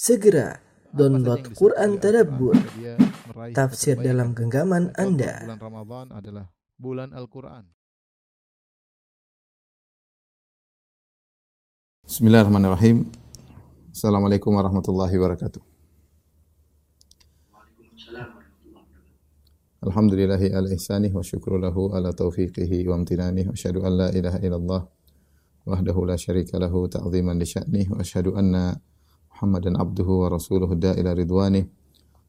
Segera download Quran Tadabbur, tafsir dalam genggaman Anda. Bulan Ramadan adalah bulan Al-Quran. Bismillahirrahmanirrahim. Assalamualaikum warahmatullahi wabarakatuh. Alhamdulillahi ala ihsanih wa syukru lahu ala taufiqihi wa amtinanih wa asyhadu an la ilaha illallah wahdahu la syarika lahu ta'ziman li sya'nih wa asyhadu anna Muhammadan abduhu wa rasuluhu da'ila ridwanih.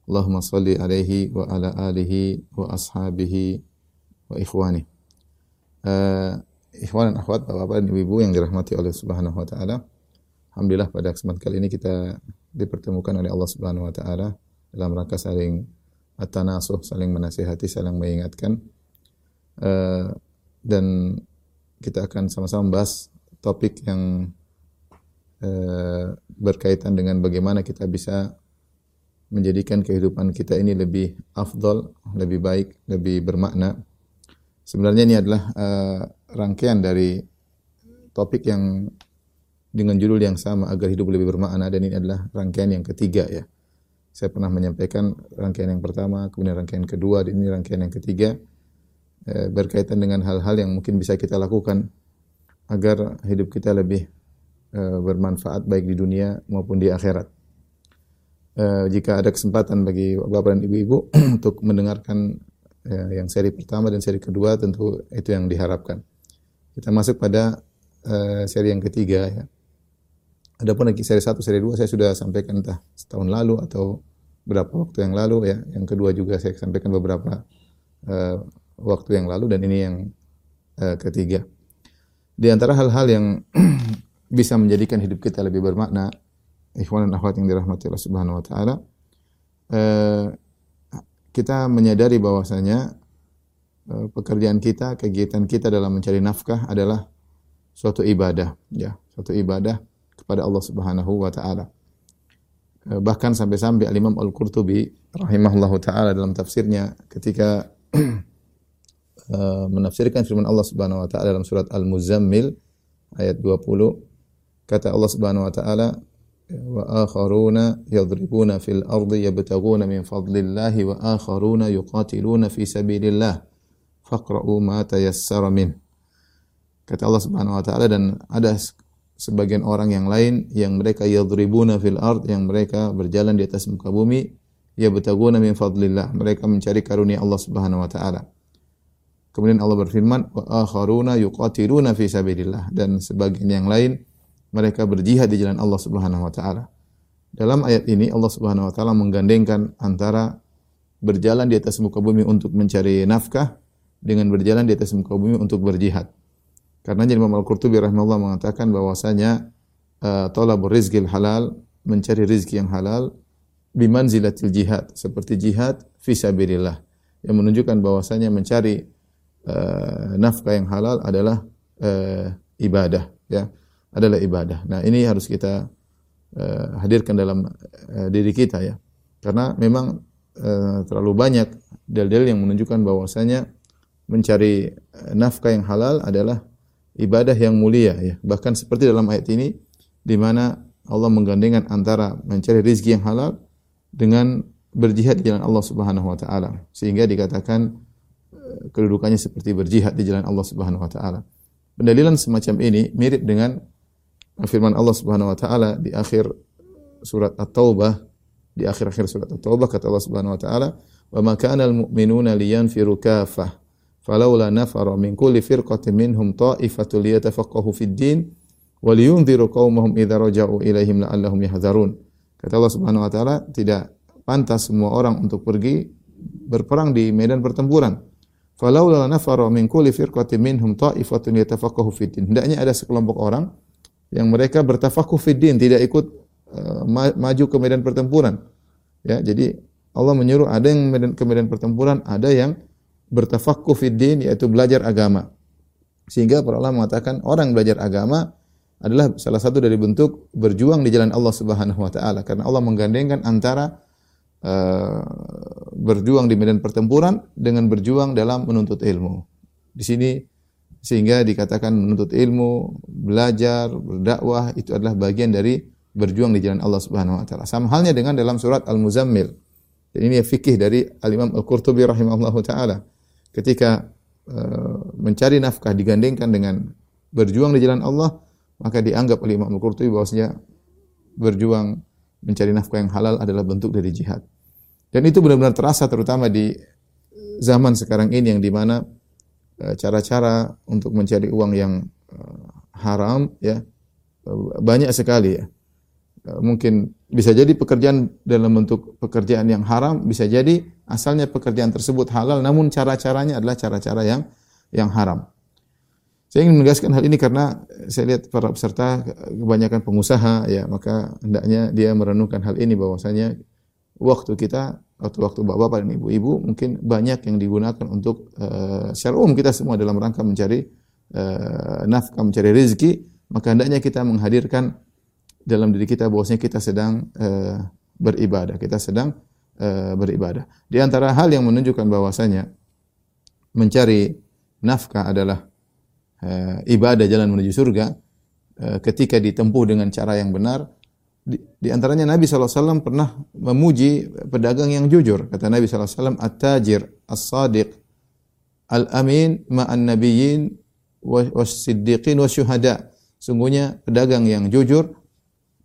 Allahumma salli alaihi wa ala alihi wa ashabihi wa ikhwanih. Uh, ikhwan dan akhwat, bapak-bapak dan ibu-ibu yang dirahmati oleh Subhanahu wa taala. Alhamdulillah pada kesempatan kali ini kita dipertemukan oleh Allah Subhanahu wa taala dalam rangka saling at-tanasuh, saling menasihati, saling mengingatkan. Uh, dan kita akan sama-sama membahas topik yang berkaitan dengan bagaimana kita bisa menjadikan kehidupan kita ini lebih afdol, lebih baik, lebih bermakna. Sebenarnya ini adalah uh, rangkaian dari topik yang dengan judul yang sama agar hidup lebih bermakna dan ini adalah rangkaian yang ketiga ya. Saya pernah menyampaikan rangkaian yang pertama, kemudian rangkaian kedua, dan ini rangkaian yang ketiga eh, berkaitan dengan hal-hal yang mungkin bisa kita lakukan agar hidup kita lebih eh, bermanfaat baik di dunia maupun di akhirat. Eh, jika ada kesempatan bagi bapak dan ibu-ibu untuk mendengarkan eh, yang seri pertama dan seri kedua, tentu itu yang diharapkan. Kita masuk pada eh, seri yang ketiga ya. Adapun lagi seri 1, seri 2 saya sudah sampaikan entah setahun lalu atau berapa waktu yang lalu ya. Yang kedua juga saya sampaikan beberapa uh, waktu yang lalu dan ini yang uh, ketiga. Di antara hal-hal yang bisa menjadikan hidup kita lebih bermakna, ikhwan dan akhwat yang dirahmati Allah Subhanahu wa taala, uh, kita menyadari bahwasanya uh, pekerjaan kita, kegiatan kita dalam mencari nafkah adalah suatu ibadah, ya, suatu ibadah kepada Allah Subhanahu wa taala. Bahkan sampai-sampai Al-Imam Al-Qurtubi rahimahullahu taala dalam tafsirnya ketika menafsirkan firman Allah Subhanahu wa taala dalam surat Al-Muzammil ayat 20 kata Allah Subhanahu wa taala wa akharuna yadribuna fil ardi yabtaguna min fadlillahi wa akharuna yuqatiluna fi sabilillah. Faqra'u ma tayassara min. Kata Allah Subhanahu wa taala dan ada sebagian orang yang lain yang mereka yadribuna fil ard yang mereka berjalan di atas muka bumi ya betaguna min fadlillah. Mereka mencari karunia Allah Subhanahu wa taala. Kemudian Allah berfirman wa akharuna yuqatiluna fi sabilillah. Dan sebagian yang lain mereka berjihad di jalan Allah Subhanahu wa taala dalam ayat ini Allah Subhanahu wa taala menggandengkan antara berjalan di atas muka bumi untuk mencari nafkah dengan berjalan di atas muka bumi untuk berjihad karena Imam Al-Qurtubi rahimahullah mengatakan bahwasanya uh, talabur rizqil halal, mencari rizki yang halal bimanzilatil jihad, seperti jihad fi sabilillah. Yang menunjukkan bahwasanya mencari uh, nafkah yang halal adalah uh, ibadah, ya. Adalah ibadah. Nah, ini harus kita uh, hadirkan dalam uh, diri kita ya. Karena memang uh, terlalu banyak dalil-dalil yang menunjukkan bahwasanya mencari nafkah yang halal adalah ibadah yang mulia ya. Bahkan seperti dalam ayat ini di mana Allah menggandengkan antara mencari rizki yang halal dengan berjihad di jalan Allah Subhanahu wa taala. Sehingga dikatakan kedudukannya seperti berjihad di jalan Allah Subhanahu wa taala. Pendalilan semacam ini mirip dengan firman Allah Subhanahu wa taala di akhir surat At-Taubah di akhir-akhir surat At-Taubah kata Allah Subhanahu wa taala wa ma kana al-mu'minuna liyanfiru kafa falaula nafara min kulli firqatin minhum ta'ifatu liyatafaqahu fid din wa liyunziru qaumahum idza raja'u ilaihim la'allahum yahzarun. Kata Allah Subhanahu wa taala tidak pantas semua orang untuk pergi berperang di medan pertempuran. Falaula nafara min kulli firqatin minhum ta'ifatu liyatafaqahu fid din. Hendaknya ada sekelompok orang yang mereka bertafakuh fid din tidak ikut uh, maju ke medan pertempuran ya jadi Allah menyuruh ada yang medan, ke medan pertempuran ada yang bertafakkuh fid din yaitu belajar agama. Sehingga para ulama mengatakan orang belajar agama adalah salah satu dari bentuk berjuang di jalan Allah Subhanahu wa taala karena Allah menggandengkan antara uh, berjuang di medan pertempuran dengan berjuang dalam menuntut ilmu. Di sini sehingga dikatakan menuntut ilmu, belajar, berdakwah itu adalah bagian dari berjuang di jalan Allah Subhanahu wa taala. Sama halnya dengan dalam surat Al-Muzammil. Dan ini fikih dari Al-Imam Al-Qurtubi rahimahullahu taala. Ketika uh, mencari nafkah digandengkan dengan berjuang di jalan Allah, maka dianggap oleh Imam Al-Qurtubi bahwasanya berjuang mencari nafkah yang halal adalah bentuk dari jihad. Dan itu benar-benar terasa terutama di zaman sekarang ini yang di mana cara-cara untuk mencari uang yang eh, haram ya banyak sekali ya. Eh, mungkin bisa jadi pekerjaan dalam bentuk pekerjaan yang haram, bisa jadi asalnya pekerjaan tersebut halal namun cara-caranya adalah cara-cara yang yang haram. Saya ingin menegaskan hal ini karena saya lihat para peserta kebanyakan pengusaha ya, maka hendaknya dia merenungkan hal ini bahwasanya waktu kita atau waktu bapak-bapak dan ibu-ibu mungkin banyak yang digunakan untuk uh, secara umum kita semua dalam rangka mencari uh, nafkah, mencari rezeki, maka hendaknya kita menghadirkan dalam diri kita bahwasanya kita sedang uh, beribadah, kita sedang uh, beribadah. Di antara hal yang menunjukkan bahwasanya mencari nafkah adalah uh, ibadah jalan menuju surga uh, ketika ditempuh dengan cara yang benar di, di antaranya Nabi SAW pernah memuji pedagang yang jujur. Kata Nabi SAW, At-tajir, as-sadiq, al-amin, ma'an nabiyyin, was-siddiqin, was-syuhada. Sungguhnya pedagang yang jujur,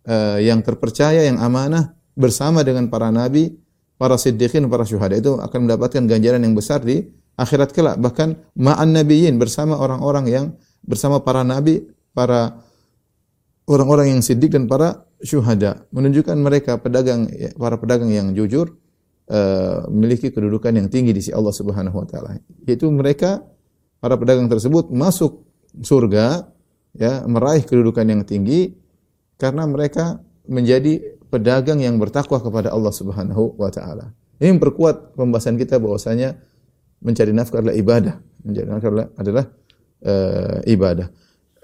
uh, yang terpercaya, yang amanah, bersama dengan para nabi, para siddiqin, para syuhada. Itu akan mendapatkan ganjaran yang besar di akhirat kelak. Bahkan ma'an nabiyyin bersama orang-orang yang bersama para nabi, para orang-orang yang siddiq dan para syuhada. Menunjukkan mereka pedagang para pedagang yang jujur uh, memiliki kedudukan yang tinggi di sisi Allah Subhanahu wa taala. Yaitu mereka para pedagang tersebut masuk surga ya meraih kedudukan yang tinggi karena mereka menjadi pedagang yang bertakwa kepada Allah Subhanahu wa taala. Ini memperkuat pembahasan kita bahwasanya mencari nafkah adalah ibadah. Mencari nafkah adalah, adalah uh, ibadah.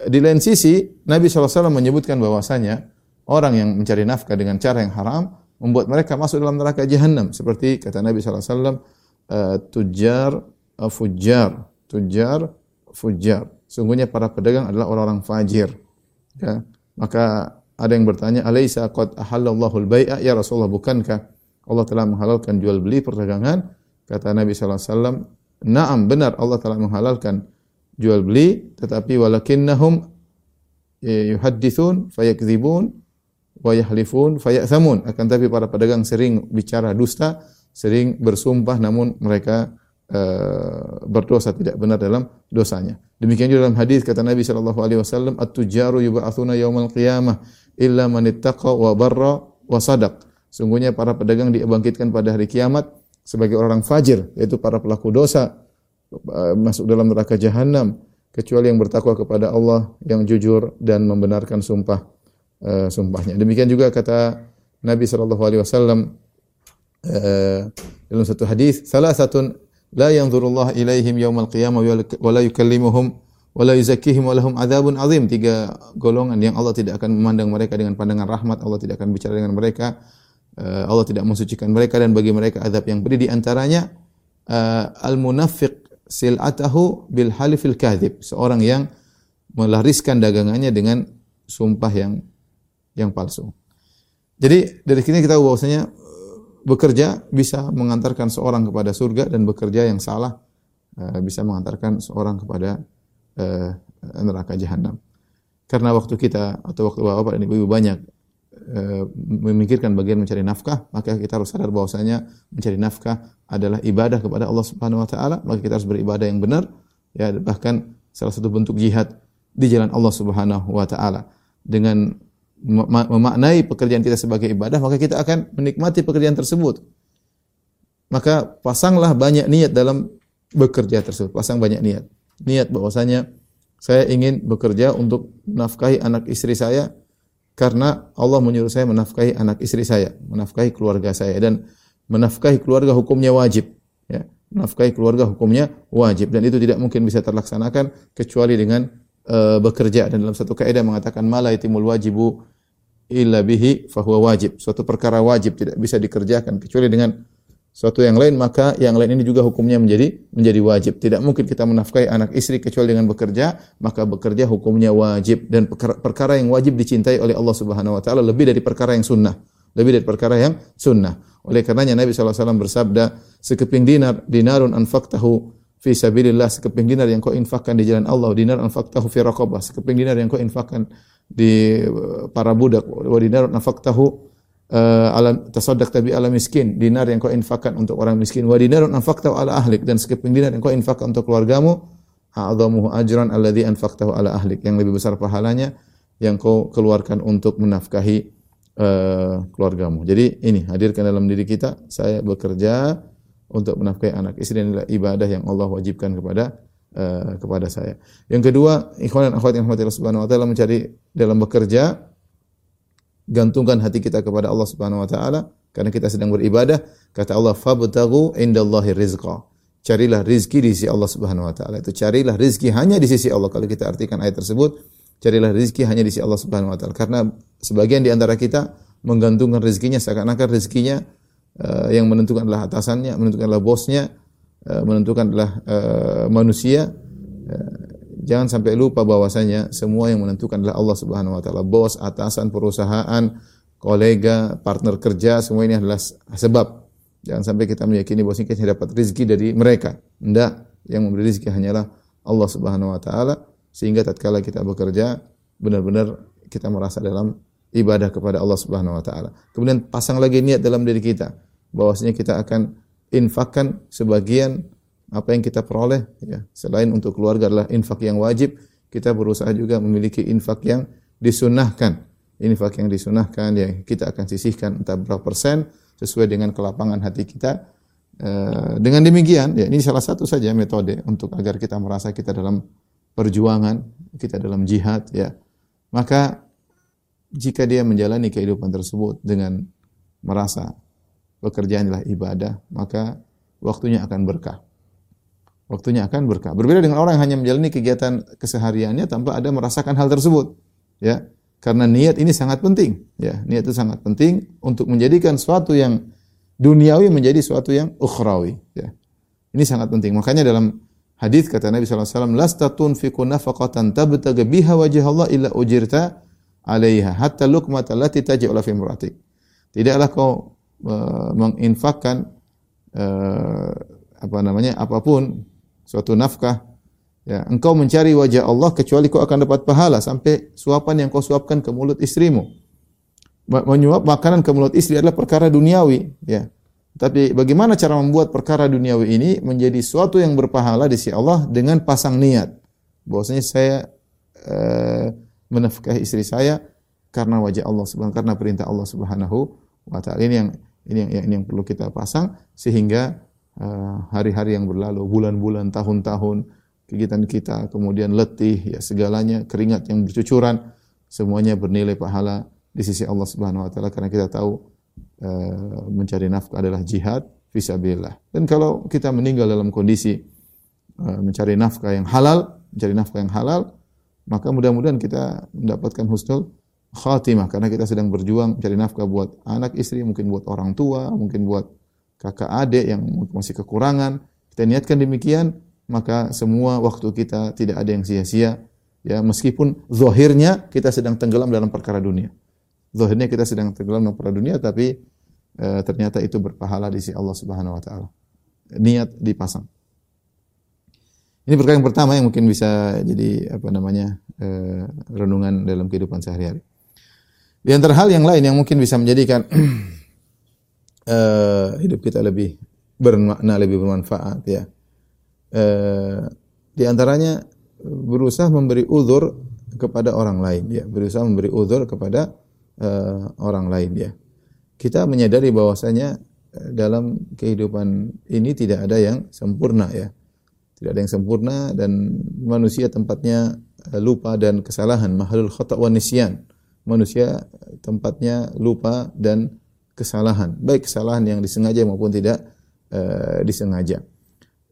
Di lain sisi, Nabi SAW menyebutkan bahwasanya orang yang mencari nafkah dengan cara yang haram membuat mereka masuk dalam neraka jahanam seperti kata Nabi SAW uh, tujar uh, fujar tujar fujar sungguhnya para pedagang adalah orang-orang fajir. Ya. Maka ada yang bertanya alaisa qad ahallallahu al-bai'a ya Rasulullah bukankah Allah telah menghalalkan jual beli perdagangan? Kata Nabi SAW Naam benar Allah telah menghalalkan jual beli tetapi walakinnahum yuhaddithun fayakdzibun wa yahlifun fayathamun akan tapi para pedagang sering bicara dusta sering bersumpah namun mereka uh, berdosa tidak benar dalam dosanya. Demikian juga dalam hadis kata Nabi sallallahu alaihi wasallam at-tujaru yub'atsuna yaumal qiyamah illa man ittaqa wa barra wa sadaq. Sungguhnya para pedagang dibangkitkan pada hari kiamat sebagai orang fajir yaitu para pelaku dosa uh, masuk dalam neraka jahanam kecuali yang bertakwa kepada Allah yang jujur dan membenarkan sumpah uh, sumpahnya. Demikian juga kata Nabi sallallahu alaihi wasallam uh, dalam satu hadis, "Salasatun la yanzurullah ilaihim yaumal qiyamah wa la yukallimuhum wa la yuzakkihim wa lahum adzabun azim." Tiga golongan yang Allah tidak akan memandang mereka dengan pandangan rahmat, Allah tidak akan bicara dengan mereka, uh, Allah tidak mensucikan mereka dan bagi mereka azab yang pedih di antaranya al-munafiq sil'atahu bil halifil kadhib. Seorang yang melariskan dagangannya dengan sumpah yang yang palsu. Jadi dari sini kita bahwasanya eh, bekerja bisa mengantarkan seorang kepada surga dan bekerja yang salah uh, bisa mengantarkan seorang kepada uh, neraka jahanam. Karena waktu kita atau waktu bapak dan ibu-ibu banyak memikirkan bagian mencari nafkah, maka kita harus sadar bahwasanya mencari nafkah adalah ibadah kepada Allah Subhanahu wa taala, maka kita harus beribadah yang benar. Ya, bahkan salah satu bentuk jihad di jalan Allah Subhanahu wa taala dengan memaknai pekerjaan kita sebagai ibadah, maka kita akan menikmati pekerjaan tersebut. Maka pasanglah banyak niat dalam bekerja tersebut. Pasang banyak niat. Niat bahwasanya saya ingin bekerja untuk menafkahi anak istri saya karena Allah menyuruh saya menafkahi anak istri saya, menafkahi keluarga saya dan menafkahi keluarga hukumnya wajib. Ya, menafkahi keluarga hukumnya wajib dan itu tidak mungkin bisa terlaksanakan kecuali dengan uh, bekerja dan dalam satu kaidah mengatakan mala itimul wajibu illa bihi fahuwa wajib. Suatu perkara wajib tidak bisa dikerjakan kecuali dengan suatu yang lain maka yang lain ini juga hukumnya menjadi menjadi wajib. Tidak mungkin kita menafkahi anak istri kecuali dengan bekerja, maka bekerja hukumnya wajib dan perkara, perkara yang wajib dicintai oleh Allah Subhanahu wa taala lebih dari perkara yang sunnah. Lebih dari perkara yang sunnah. Oleh karenanya Nabi SAW bersabda, sekeping dinar, dinarun anfaqtahu fi sabilillah, sekeping dinar yang kau infakkan di jalan Allah, dinar anfaqtahu fi raqabah, sekeping dinar yang kau infakkan di uh, para budak, wa dinarun anfaqtahu uh, ala tasaddaq tabi ala miskin, dinar yang kau infakkan untuk orang miskin, wa dinarun anfaqtahu ala ahlik dan sekeping dinar yang kau infakkan untuk keluargamu, a'dhamuhu ajran alladhi anfaqtahu ala ahlik, yang lebih besar pahalanya yang kau keluarkan untuk menafkahi uh, keluargamu. Jadi ini hadirkan dalam diri kita, saya bekerja untuk menafkahi anak istri dan ibadah yang Allah wajibkan kepada uh, kepada saya. Yang kedua, ikhwan dan akhwat yang Allah Subhanahu wa taala mencari dalam bekerja gantungkan hati kita kepada Allah Subhanahu wa taala karena kita sedang beribadah. Kata Allah, "Fabtaghu indallahi rizqa." Carilah rizki di sisi Allah Subhanahu wa taala. Itu carilah rizki hanya di sisi Allah. Kalau kita artikan ayat tersebut, carilah rizki hanya di sisi Allah Subhanahu wa taala. Karena sebagian di antara kita menggantungkan rezekinya seakan-akan rezekinya uh, yang menentukan adalah atasannya, menentukan adalah bosnya, uh, menentukan adalah uh, manusia. Jangan sampai lupa bahwasanya semua yang menentukan adalah Allah Subhanahu wa taala. Bos, atasan, perusahaan, kolega, partner kerja, semua ini adalah sebab. Jangan sampai kita meyakini bahwa kita dapat rezeki dari mereka. Tidak, yang memberi rezeki hanyalah Allah Subhanahu wa taala sehingga tatkala kita bekerja benar-benar kita merasa dalam ibadah kepada Allah Subhanahu wa taala. Kemudian pasang lagi niat dalam diri kita bahwasanya kita akan infakkan sebagian apa yang kita peroleh ya. Selain untuk keluarga adalah infak yang wajib, kita berusaha juga memiliki infak yang disunahkan. Infak yang disunahkan ya kita akan sisihkan entah berapa persen sesuai dengan kelapangan hati kita. Eh, dengan demikian, ya ini salah satu saja metode untuk agar kita merasa kita dalam perjuangan, kita dalam jihad, ya. Maka jika dia menjalani kehidupan tersebut dengan merasa pekerjaan adalah ibadah, maka waktunya akan berkah. Waktunya akan berkah. Berbeda dengan orang yang hanya menjalani kegiatan kesehariannya tanpa ada merasakan hal tersebut, ya. Karena niat ini sangat penting, ya. Niat itu sangat penting untuk menjadikan suatu yang duniawi menjadi suatu yang ukhrawi, ya. Ini sangat penting. Makanya dalam hadis kata Nabi sallallahu alaihi wasallam, "Lasta tunfiqu nafaqatan tabtaghi biha wajh Allah illa ujirta 'alaiha hatta luqmata allati taj'ala fi muratik." Tidaklah kau uh, menginfakkan uh, apa namanya apa pun suatu nafkah Ya, engkau mencari wajah Allah kecuali kau akan dapat pahala sampai suapan yang kau suapkan ke mulut istrimu. Menyuap makanan ke mulut istri adalah perkara duniawi, ya. Tapi bagaimana cara membuat perkara duniawi ini menjadi suatu yang berpahala di sisi Allah dengan pasang niat. Bahwasanya saya uh, menafkahi istri saya karena wajah Allah Subhanahu karena perintah Allah Subhanahu wa taala. Ini yang ini yang, ini yang perlu kita pasang sehingga eh, hari-hari uh, yang berlalu, bulan-bulan, tahun-tahun kegiatan kita, kemudian letih, ya segalanya, keringat yang bercucuran, semuanya bernilai pahala di sisi Allah Subhanahu wa taala karena kita tahu uh, mencari nafkah adalah jihad fisabilillah. Dan kalau kita meninggal dalam kondisi uh, mencari nafkah yang halal, mencari nafkah yang halal, maka mudah-mudahan kita mendapatkan husnul khatimah karena kita sedang berjuang mencari nafkah buat anak istri, mungkin buat orang tua, mungkin buat kakak adik yang masih kekurangan. Kita niatkan demikian, maka semua waktu kita tidak ada yang sia-sia ya meskipun zahirnya kita sedang tenggelam dalam perkara dunia. Zahirnya kita sedang tenggelam dalam perkara dunia tapi e, ternyata itu berpahala di sisi Allah Subhanahu wa taala. Niat dipasang. Ini perkara yang pertama yang mungkin bisa jadi apa namanya e, renungan dalam kehidupan sehari-hari. Di antara hal yang lain yang mungkin bisa menjadikan e, hidup kita lebih bermakna, lebih bermanfaat ya eh, di antaranya berusaha memberi uzur kepada orang lain ya, berusaha memberi uzur kepada eh, orang lain ya. Kita menyadari bahwasanya dalam kehidupan ini tidak ada yang sempurna ya. Tidak ada yang sempurna dan manusia tempatnya eh, lupa dan kesalahan, mahalul khata' wa nisyan. Manusia tempatnya lupa dan kesalahan, baik kesalahan yang disengaja maupun tidak uh, disengaja.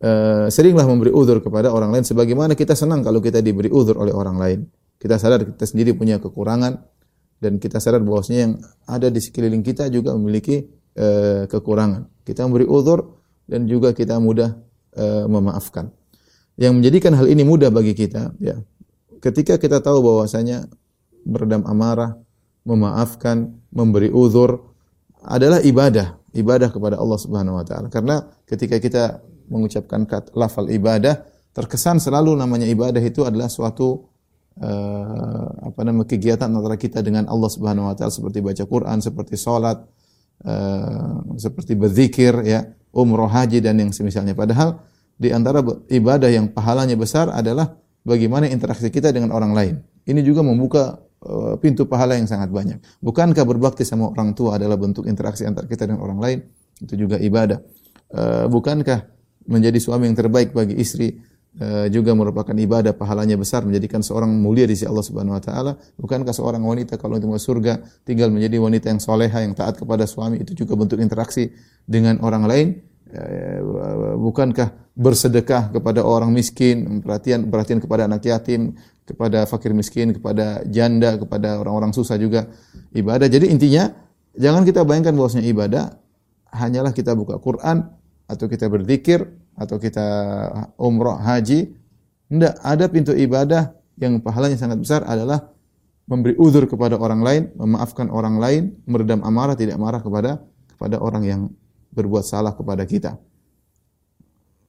Uh, seringlah memberi uzur kepada orang lain sebagaimana kita senang kalau kita diberi uzur oleh orang lain. Kita sadar kita sendiri punya kekurangan dan kita sadar bahwasanya yang ada di sekeliling kita juga memiliki uh, kekurangan. Kita memberi uzur dan juga kita mudah uh, memaafkan. Yang menjadikan hal ini mudah bagi kita, ya, ketika kita tahu bahwasanya meredam amarah, memaafkan, memberi uzur adalah ibadah, ibadah kepada Allah Subhanahu wa taala. Karena ketika kita mengucapkan kata lafal ibadah, terkesan selalu namanya ibadah itu adalah suatu uh, apa namanya kegiatan antara kita dengan Allah Subhanahu wa taala seperti baca Quran, seperti salat, uh, seperti berzikir ya, umroh haji dan yang semisalnya. Padahal di antara ibadah yang pahalanya besar adalah bagaimana interaksi kita dengan orang lain. Ini juga membuka uh, pintu pahala yang sangat banyak. Bukankah berbakti sama orang tua adalah bentuk interaksi antara kita dengan orang lain? Itu juga ibadah. Uh, bukankah menjadi suami yang terbaik bagi istri Eh, juga merupakan ibadah pahalanya besar menjadikan seorang mulia di sisi Allah Subhanahu wa taala bukankah seorang wanita kalau untuk masuk surga tinggal menjadi wanita yang soleha yang taat kepada suami itu juga bentuk interaksi dengan orang lain eh, bukankah bersedekah kepada orang miskin perhatian perhatian kepada anak yatim kepada fakir miskin kepada janda kepada orang-orang susah juga ibadah. Jadi intinya jangan kita bayangkan bahwasanya ibadah hanyalah kita buka Quran atau kita berzikir atau kita umroh haji, tidak ada pintu ibadah yang pahalanya sangat besar adalah memberi uzur kepada orang lain, memaafkan orang lain, meredam amarah, tidak marah kepada kepada orang yang berbuat salah kepada kita.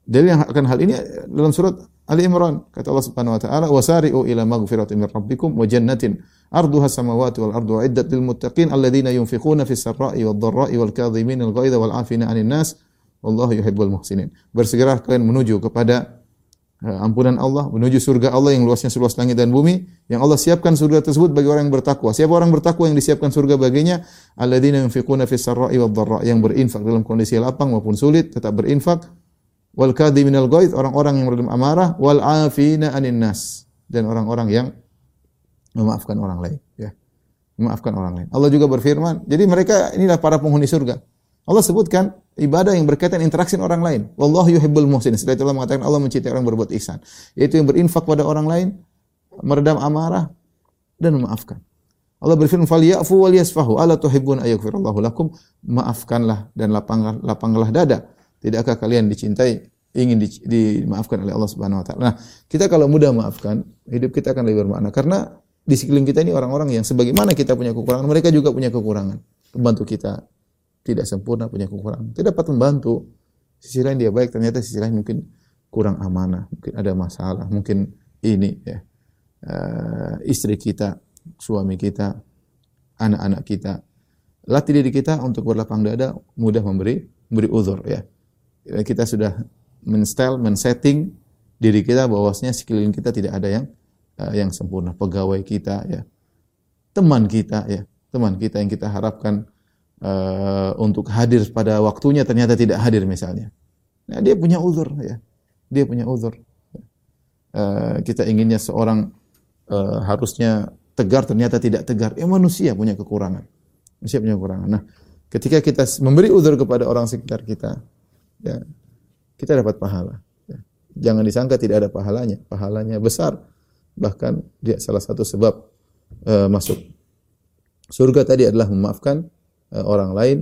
Dalil yang akan hal ini dalam surat Ali Imran kata Allah Subhanahu wa taala wasari'u ila maghfiratin min rabbikum wa jannatin arduha samawati wal ardu iddat lil muttaqin alladziina yunfiquna fis sarra'i wad dharra'i wal kadhimin al ghaidha wal 'afina 'anil nas Wallahu yuhibbul muhsinin. Bersegera kalian menuju kepada ampunan Allah, menuju surga Allah yang luasnya seluas langit dan bumi, yang Allah siapkan surga tersebut bagi orang yang bertakwa. Siapa orang bertakwa yang disiapkan surga baginya? Alladzina yunfiquna fis sarra'i wad dharra, yang berinfak dalam kondisi lapang maupun sulit tetap berinfak. Wal kadhiminal ghaidh, orang-orang yang meredam amarah, wal afina anin nas, dan orang-orang yang memaafkan orang lain, ya. Memaafkan orang lain. Allah juga berfirman, jadi mereka inilah para penghuni surga. Allah sebutkan ibadah yang berkaitan interaksi dengan orang lain. Wallahu yuhibbul muhsin. Setelah itu Allah mengatakan Allah mencintai orang berbuat ihsan. Yaitu yang berinfak pada orang lain, meredam amarah dan memaafkan. Allah berfirman, "Falyafu wal yasfahu, ala tuhibbun ayaghfirallahu lakum?" Maafkanlah dan lapanglah, lapanglah dada. Tidakkah kalian dicintai, ingin di, dimaafkan oleh Allah Subhanahu wa taala. Nah, kita kalau mudah maafkan, hidup kita akan lebih bermakna karena di sekeliling kita ini orang-orang yang sebagaimana kita punya kekurangan, mereka juga punya kekurangan. Membantu kita, tidak sempurna, punya kekurangan. Tidak dapat membantu. Sisi lain dia baik, ternyata sisi lain mungkin kurang amanah, mungkin ada masalah, mungkin ini ya. Uh, istri kita, suami kita, anak-anak kita. Latih diri kita untuk berlapang dada, mudah memberi memberi uzur ya. Kita sudah men-style, men-setting diri kita bahwasanya sekeliling kita tidak ada yang uh, yang sempurna. Pegawai kita ya, teman kita ya, teman kita yang kita harapkan uh, untuk hadir pada waktunya ternyata tidak hadir misalnya. Nah, dia punya uzur ya. Dia punya uzur. Uh, kita inginnya seorang uh, harusnya tegar ternyata tidak tegar. Ya manusia punya kekurangan. Manusia punya kekurangan. Nah, ketika kita memberi uzur kepada orang sekitar kita, ya, kita dapat pahala. Ya. Jangan disangka tidak ada pahalanya. Pahalanya besar. Bahkan dia salah satu sebab uh, masuk surga tadi adalah memaafkan uh, orang lain,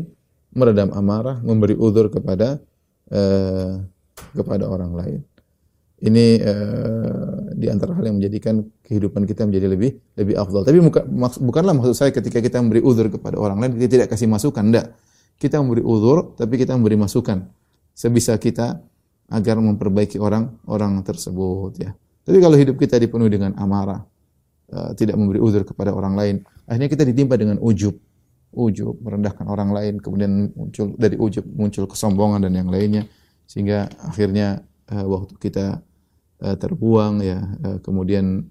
meredam amarah, memberi uzur kepada uh, kepada orang lain. Ini uh, di antara hal yang menjadikan kehidupan kita menjadi lebih lebih afdal. Tapi bukan, bukanlah maksud saya ketika kita memberi uzur kepada orang lain kita tidak kasih masukan, tidak. Kita memberi uzur tapi kita memberi masukan sebisa kita agar memperbaiki orang-orang tersebut ya. Tapi kalau hidup kita dipenuhi dengan amarah, uh, tidak memberi uzur kepada orang lain, akhirnya kita ditimpa dengan ujub ujub, merendahkan orang lain, kemudian muncul dari ujub muncul kesombongan dan yang lainnya sehingga akhirnya uh, waktu kita uh, terbuang ya, uh, kemudian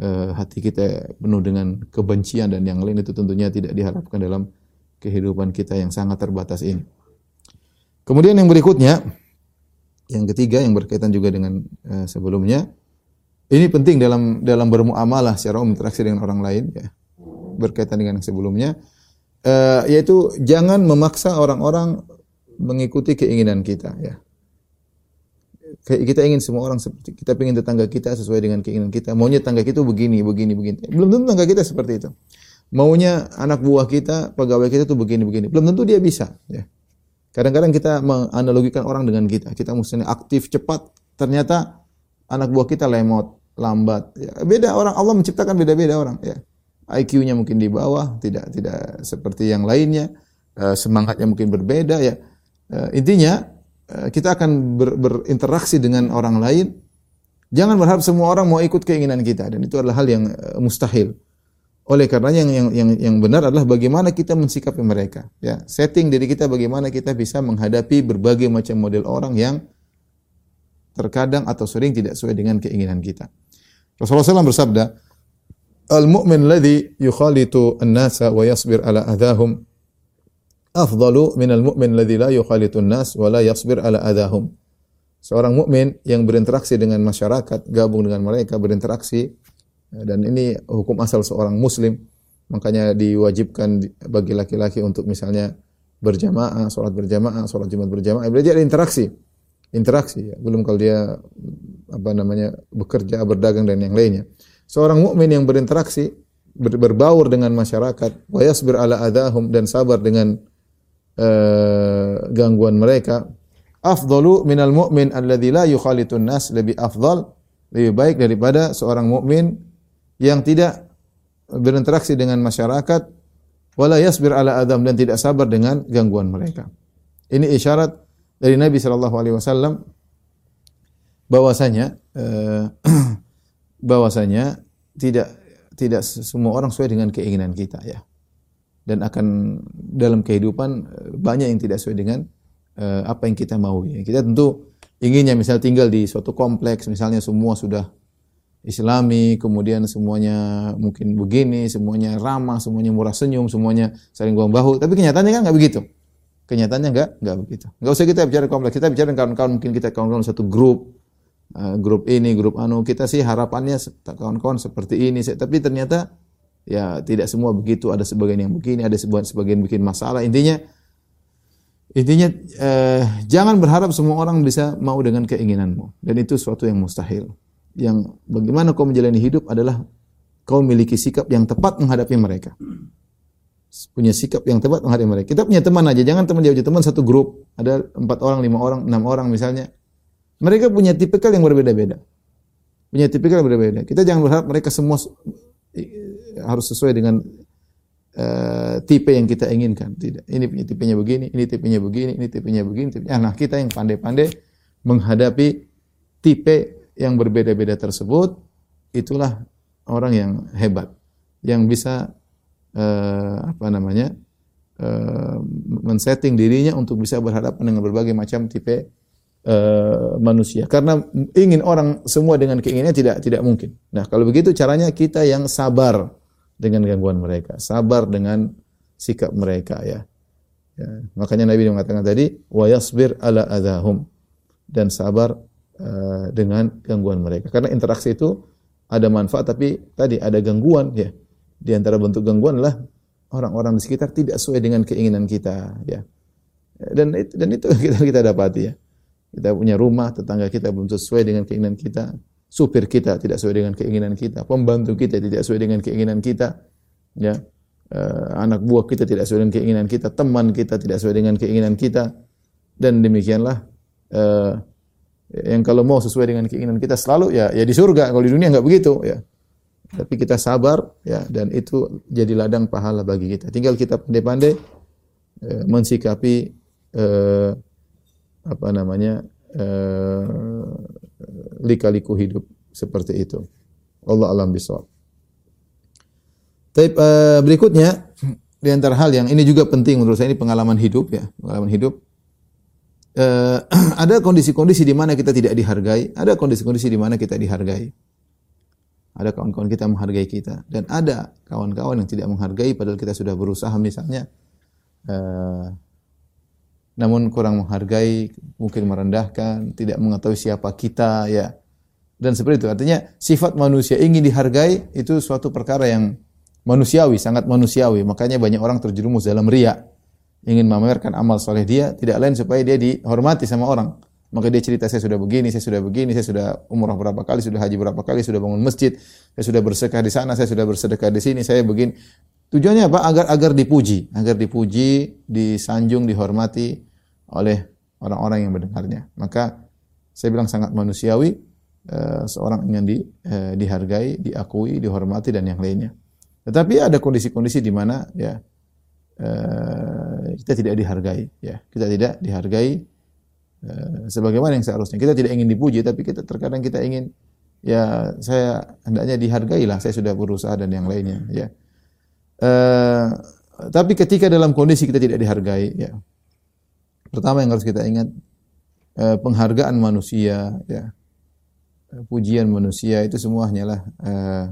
uh, hati kita penuh dengan kebencian dan yang lain itu tentunya tidak diharapkan dalam kehidupan kita yang sangat terbatas ini. Kemudian yang berikutnya, yang ketiga yang berkaitan juga dengan uh, sebelumnya, ini penting dalam dalam bermuamalah secara umum interaksi dengan orang lain ya. Berkaitan dengan yang sebelumnya, uh, yaitu jangan memaksa orang-orang mengikuti keinginan kita ya. Kita ingin semua orang seperti kita ingin tetangga kita sesuai dengan keinginan kita. Maunya tetangga kita begini, begini, begini. Belum tentu tetangga kita seperti itu. Maunya anak buah kita, pegawai kita tuh begini, begini. Belum tentu dia bisa. Ya. Kadang-kadang kita menganalogikan orang dengan kita. Kita mesti aktif, cepat. Ternyata anak buah kita lemot, lambat. Ya, beda orang Allah menciptakan beda-beda orang. Ya. IQ-nya mungkin di bawah, tidak tidak seperti yang lainnya. Uh, semangatnya mungkin berbeda. Ya. Uh, intinya uh, kita akan ber, berinteraksi dengan orang lain. Jangan berharap semua orang mau ikut keinginan kita dan itu adalah hal yang mustahil. Oleh karenanya yang, yang yang yang benar adalah bagaimana kita mensikapi mereka. Ya, setting diri kita bagaimana kita bisa menghadapi berbagai macam model orang yang terkadang atau sering tidak sesuai dengan keinginan kita. Rasulullah SAW bersabda, Al-mu'min ladhi yukhalitu an-nasa wa yasbir ala adahum afdalu min al-mu'min ladhi la yukhalitu an-nas wa la yasbir ala adahum. Seorang mukmin yang berinteraksi dengan masyarakat, gabung dengan mereka, berinteraksi dan ini hukum asal seorang muslim. Makanya diwajibkan bagi laki-laki untuk misalnya berjamaah, sholat berjamaah, sholat jumat berjamaah. Ada interaksi. Interaksi ya. Belum kalau dia apa namanya bekerja, berdagang dan yang lainnya. Seorang mukmin yang berinteraksi, ber, berbaur dengan masyarakat, wa yasbir ala adahum dan sabar dengan uh, gangguan mereka. Afdalu minal mu'min alladzi la yukhalitun nas lebih afdal, lebih baik daripada seorang mukmin yang tidak berinteraksi dengan masyarakat wala yasbir ala adam dan tidak sabar dengan gangguan mereka. Ini isyarat dari Nabi sallallahu alaihi wasallam bahwasanya eh, bahwasanya tidak tidak semua orang sesuai dengan keinginan kita ya. Dan akan dalam kehidupan eh, banyak yang tidak sesuai dengan eh, apa yang kita mau ya. Kita tentu inginnya misal tinggal di suatu kompleks misalnya semua sudah Islami, kemudian semuanya mungkin begini, semuanya ramah, semuanya murah senyum, semuanya saling bahu bahu. Tapi kenyataannya kan nggak begitu. Kenyataannya nggak nggak begitu. Nggak usah kita bicara kompleks. Kita bicara kawan-kawan mungkin kita kawan-kawan satu grup, uh, grup ini, grup anu. Kita sih harapannya kawan-kawan seperti ini. Tapi ternyata ya tidak semua begitu. Ada sebagian yang begini, ada sebagian sebagian bikin masalah. Intinya intinya uh, jangan berharap semua orang bisa mau dengan keinginanmu. Dan itu suatu yang mustahil yang bagaimana kau menjalani hidup adalah kau memiliki sikap yang tepat menghadapi mereka. Punya sikap yang tepat menghadapi mereka. Kita punya teman aja, jangan teman jauh teman satu grup, ada empat orang, lima orang, enam orang misalnya. Mereka punya tipikal yang berbeda-beda. Punya tipikal yang berbeda-beda. Kita jangan berharap mereka semua harus sesuai dengan uh, tipe yang kita inginkan. Tidak. Ini punya tipenya begini, ini tipenya begini, ini tipenya begini. Tipenya. Nah, kita yang pandai-pandai menghadapi tipe yang berbeda-beda tersebut itulah orang yang hebat yang bisa uh, apa namanya uh, men-setting dirinya untuk bisa berhadapan dengan berbagai macam tipe uh, manusia karena ingin orang semua dengan keinginannya tidak tidak mungkin. Nah, kalau begitu caranya kita yang sabar dengan gangguan mereka, sabar dengan sikap mereka ya. ya. Makanya Nabi mengatakan tadi wa yasbir ala adahum dan sabar Eh, dengan gangguan mereka. Karena interaksi itu ada manfaat tapi tadi ada gangguan ya. Di antara bentuk gangguan adalah orang-orang di sekitar tidak sesuai dengan keinginan kita ya. Dan dan itu kita kita dapati ya. Kita punya rumah, tetangga kita belum sesuai dengan keinginan kita, supir kita tidak sesuai dengan keinginan kita, pembantu kita tidak sesuai dengan keinginan kita, ya. Uh, anak buah kita tidak sesuai dengan keinginan kita, teman kita tidak sesuai dengan keinginan kita, dan demikianlah uh, yang kalau mau sesuai dengan keinginan kita selalu ya ya di surga. Kalau di dunia nggak begitu ya. Tapi kita sabar ya dan itu jadi ladang pahala bagi kita. Tinggal kita pandai-pandai eh, mensikapi eh, apa namanya eh, lika-liku hidup seperti itu. Allah alam bisawab Tapi eh, berikutnya di antara hal yang ini juga penting menurut saya ini pengalaman hidup ya pengalaman hidup. Uh, ada kondisi-kondisi di mana kita tidak dihargai, ada kondisi-kondisi di mana kita dihargai. Ada kawan-kawan kita menghargai kita dan ada kawan-kawan yang tidak menghargai padahal kita sudah berusaha misalnya uh, namun kurang menghargai, mungkin merendahkan, tidak mengetahui siapa kita ya. Dan seperti itu. Artinya sifat manusia ingin dihargai itu suatu perkara yang manusiawi, sangat manusiawi. Makanya banyak orang terjerumus dalam riak ingin memamerkan amal soleh dia, tidak lain supaya dia dihormati sama orang. Maka dia cerita, saya sudah begini, saya sudah begini, saya sudah umrah berapa kali, sudah haji berapa kali, sudah bangun masjid, saya sudah bersedekah di sana, saya sudah bersedekah di sini, saya begini. Tujuannya apa? Agar agar dipuji, agar dipuji, disanjung, dihormati oleh orang-orang yang mendengarnya. Maka saya bilang sangat manusiawi uh, seorang ingin di, uh, dihargai, diakui, dihormati dan yang lainnya. Tetapi ada kondisi-kondisi di mana ya uh, kita tidak dihargai, ya kita tidak dihargai sebagaimana yang seharusnya. Kita tidak ingin dipuji, tapi kita terkadang kita ingin ya saya hendaknya dihargai lah. Saya sudah berusaha dan yang lainnya, ya. Tapi ketika dalam kondisi kita tidak dihargai, ya pertama yang harus kita ingat uh, penghargaan manusia, ya pujian manusia itu semua hanyalah uh,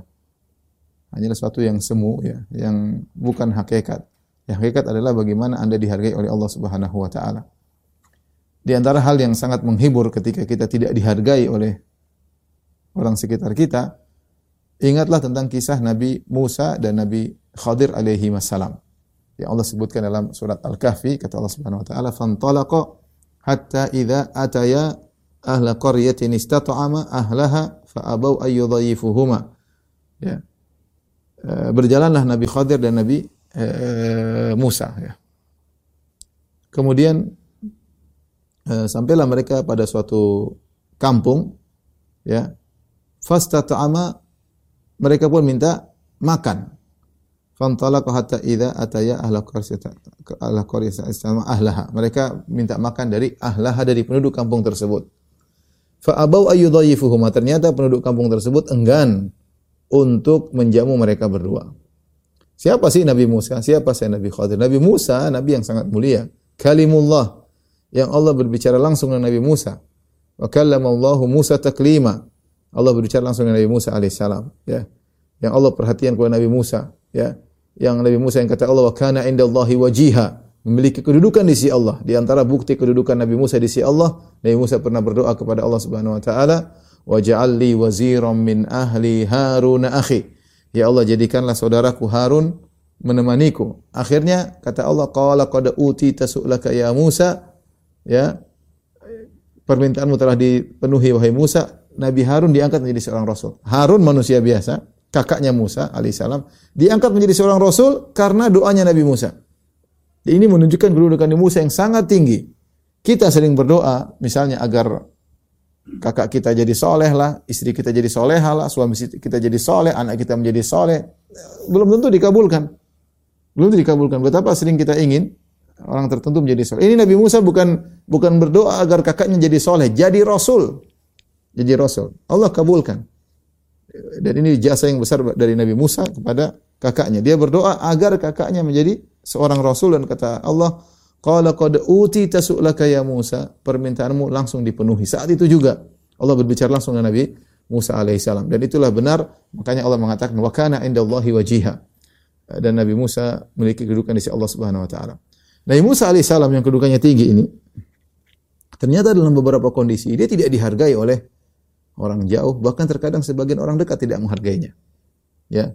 hanyalah sesuatu yang semu ya, yang bukan hakikat. Yang hakikat adalah bagaimana Anda dihargai oleh Allah Subhanahu wa taala. Di antara hal yang sangat menghibur ketika kita tidak dihargai oleh orang sekitar kita, ingatlah tentang kisah Nabi Musa dan Nabi Khadir alaihi wassalam. Yang Allah sebutkan dalam surat Al-Kahfi, kata Allah Subhanahu wa taala, "Fantalaqa hatta idza ataya ahla qaryatin istata'ama ahlaha fa abau ayyudhayifuhuma." Ya. E, berjalanlah Nabi Khadir dan Nabi e, Musa ya. Kemudian e, sampailah mereka pada suatu kampung ya. Fastata'ama mereka pun minta makan. Fantalaqa hatta idza ataya ahla qaryata ahla qaryata ahlaha. Mereka minta makan dari ahlaha dari penduduk kampung tersebut. Fa abau ayyudhayifuhuma. Ternyata penduduk kampung tersebut enggan untuk menjamu mereka berdua. Siapa sih Nabi Musa? Siapa sih Nabi Khadir? Nabi Musa, Nabi yang sangat mulia. Kalimullah. Yang Allah berbicara langsung dengan Nabi Musa. Wa kallamallahu Musa taklima. Allah berbicara langsung dengan Nabi Musa alaihissalam. Ya. Yang Allah perhatian kepada Nabi Musa. Ya yang Nabi Musa yang kata Allah wa kana indallahi wajiha memiliki kedudukan di sisi Allah. Di antara bukti kedudukan Nabi Musa di sisi Allah, Nabi Musa pernah berdoa kepada Allah Subhanahu wa taala, "Waj'al li waziran min ahli Harun akhi." Ya Allah, jadikanlah saudaraku Harun menemaniku. Akhirnya kata Allah, "Qala qad utita su'laka ya Musa." Ya. Permintaanmu telah dipenuhi wahai Musa. Nabi Harun diangkat menjadi seorang rasul. Harun manusia biasa, kakaknya Musa alaihissalam, diangkat menjadi seorang rasul karena doanya Nabi Musa. Ini menunjukkan kedudukan Nabi Musa yang sangat tinggi. Kita sering berdoa, misalnya agar kakak kita jadi soleh lah, istri kita jadi soleha lah, suami kita jadi soleh, anak kita menjadi soleh. Belum tentu dikabulkan. Belum tentu dikabulkan. Betapa sering kita ingin orang tertentu menjadi soleh. Ini Nabi Musa bukan bukan berdoa agar kakaknya jadi soleh, jadi rasul. Jadi rasul. Allah kabulkan. Dan ini jasa yang besar dari Nabi Musa kepada kakaknya. Dia berdoa agar kakaknya menjadi seorang rasul dan kata Allah, "Qala qad utita su'laka ya Musa." Permintaanmu langsung dipenuhi. Saat itu juga Allah berbicara langsung dengan Nabi Musa alaihissalam. Dan itulah benar, makanya Allah mengatakan wa kana indallahi wajiha. Dan Nabi Musa memiliki kedudukan di sisi Allah Subhanahu wa taala. Nabi Musa alaihissalam yang kedudukannya tinggi ini ternyata dalam beberapa kondisi dia tidak dihargai oleh orang jauh, bahkan terkadang sebagian orang dekat tidak menghargainya. Ya.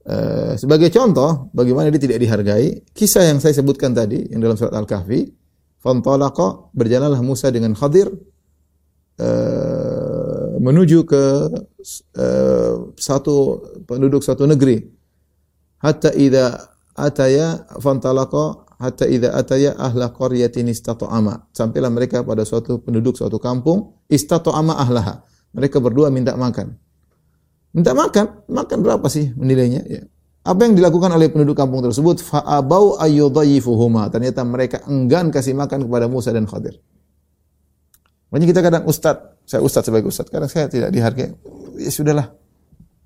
E, sebagai contoh bagaimana dia tidak dihargai, kisah yang saya sebutkan tadi yang dalam surat Al-Kahfi, fantalaqa berjalanlah Musa dengan Khadir e, menuju ke e, satu penduduk satu negeri. Hatta idza ataya fantalaqa hatta idza ataya ahla qaryatin istata'ama. Sampailah mereka pada suatu penduduk suatu kampung, istata'ama ahlaha mereka berdua minta makan. Minta makan, makan berapa sih nilainya? Ya. Apa yang dilakukan oleh penduduk kampung tersebut? Fa'abau ayyudhayifuhuma. Ternyata mereka enggan kasih makan kepada Musa dan Khadir. Makanya kita kadang ustad, saya ustad sebagai ustad, kadang saya tidak dihargai. Ya sudahlah.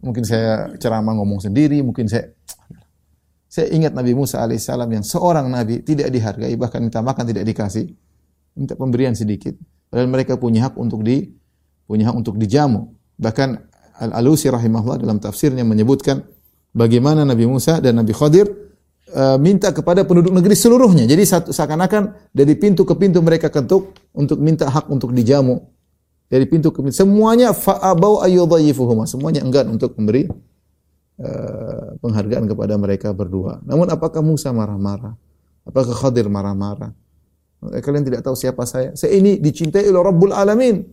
Mungkin saya ceramah ngomong sendiri, mungkin saya saya ingat Nabi Musa alaihissalam yang seorang nabi tidak dihargai, bahkan minta makan tidak dikasih, minta pemberian sedikit. Padahal mereka punya hak untuk di punya hak untuk dijamu. Bahkan Al-Alusi rahimahullah dalam tafsirnya menyebutkan bagaimana Nabi Musa dan Nabi Khadir uh, minta kepada penduduk negeri seluruhnya. Jadi seakan-akan dari pintu ke pintu mereka ketuk untuk minta hak untuk dijamu. Dari pintu ke pintu semuanya fa'abau ayyudhayifuhuma. Semuanya enggan untuk memberi uh, penghargaan kepada mereka berdua. Namun apakah Musa marah-marah? Apakah Khadir marah-marah? Kalian tidak tahu siapa saya. Saya ini dicintai oleh Rabbul Alamin.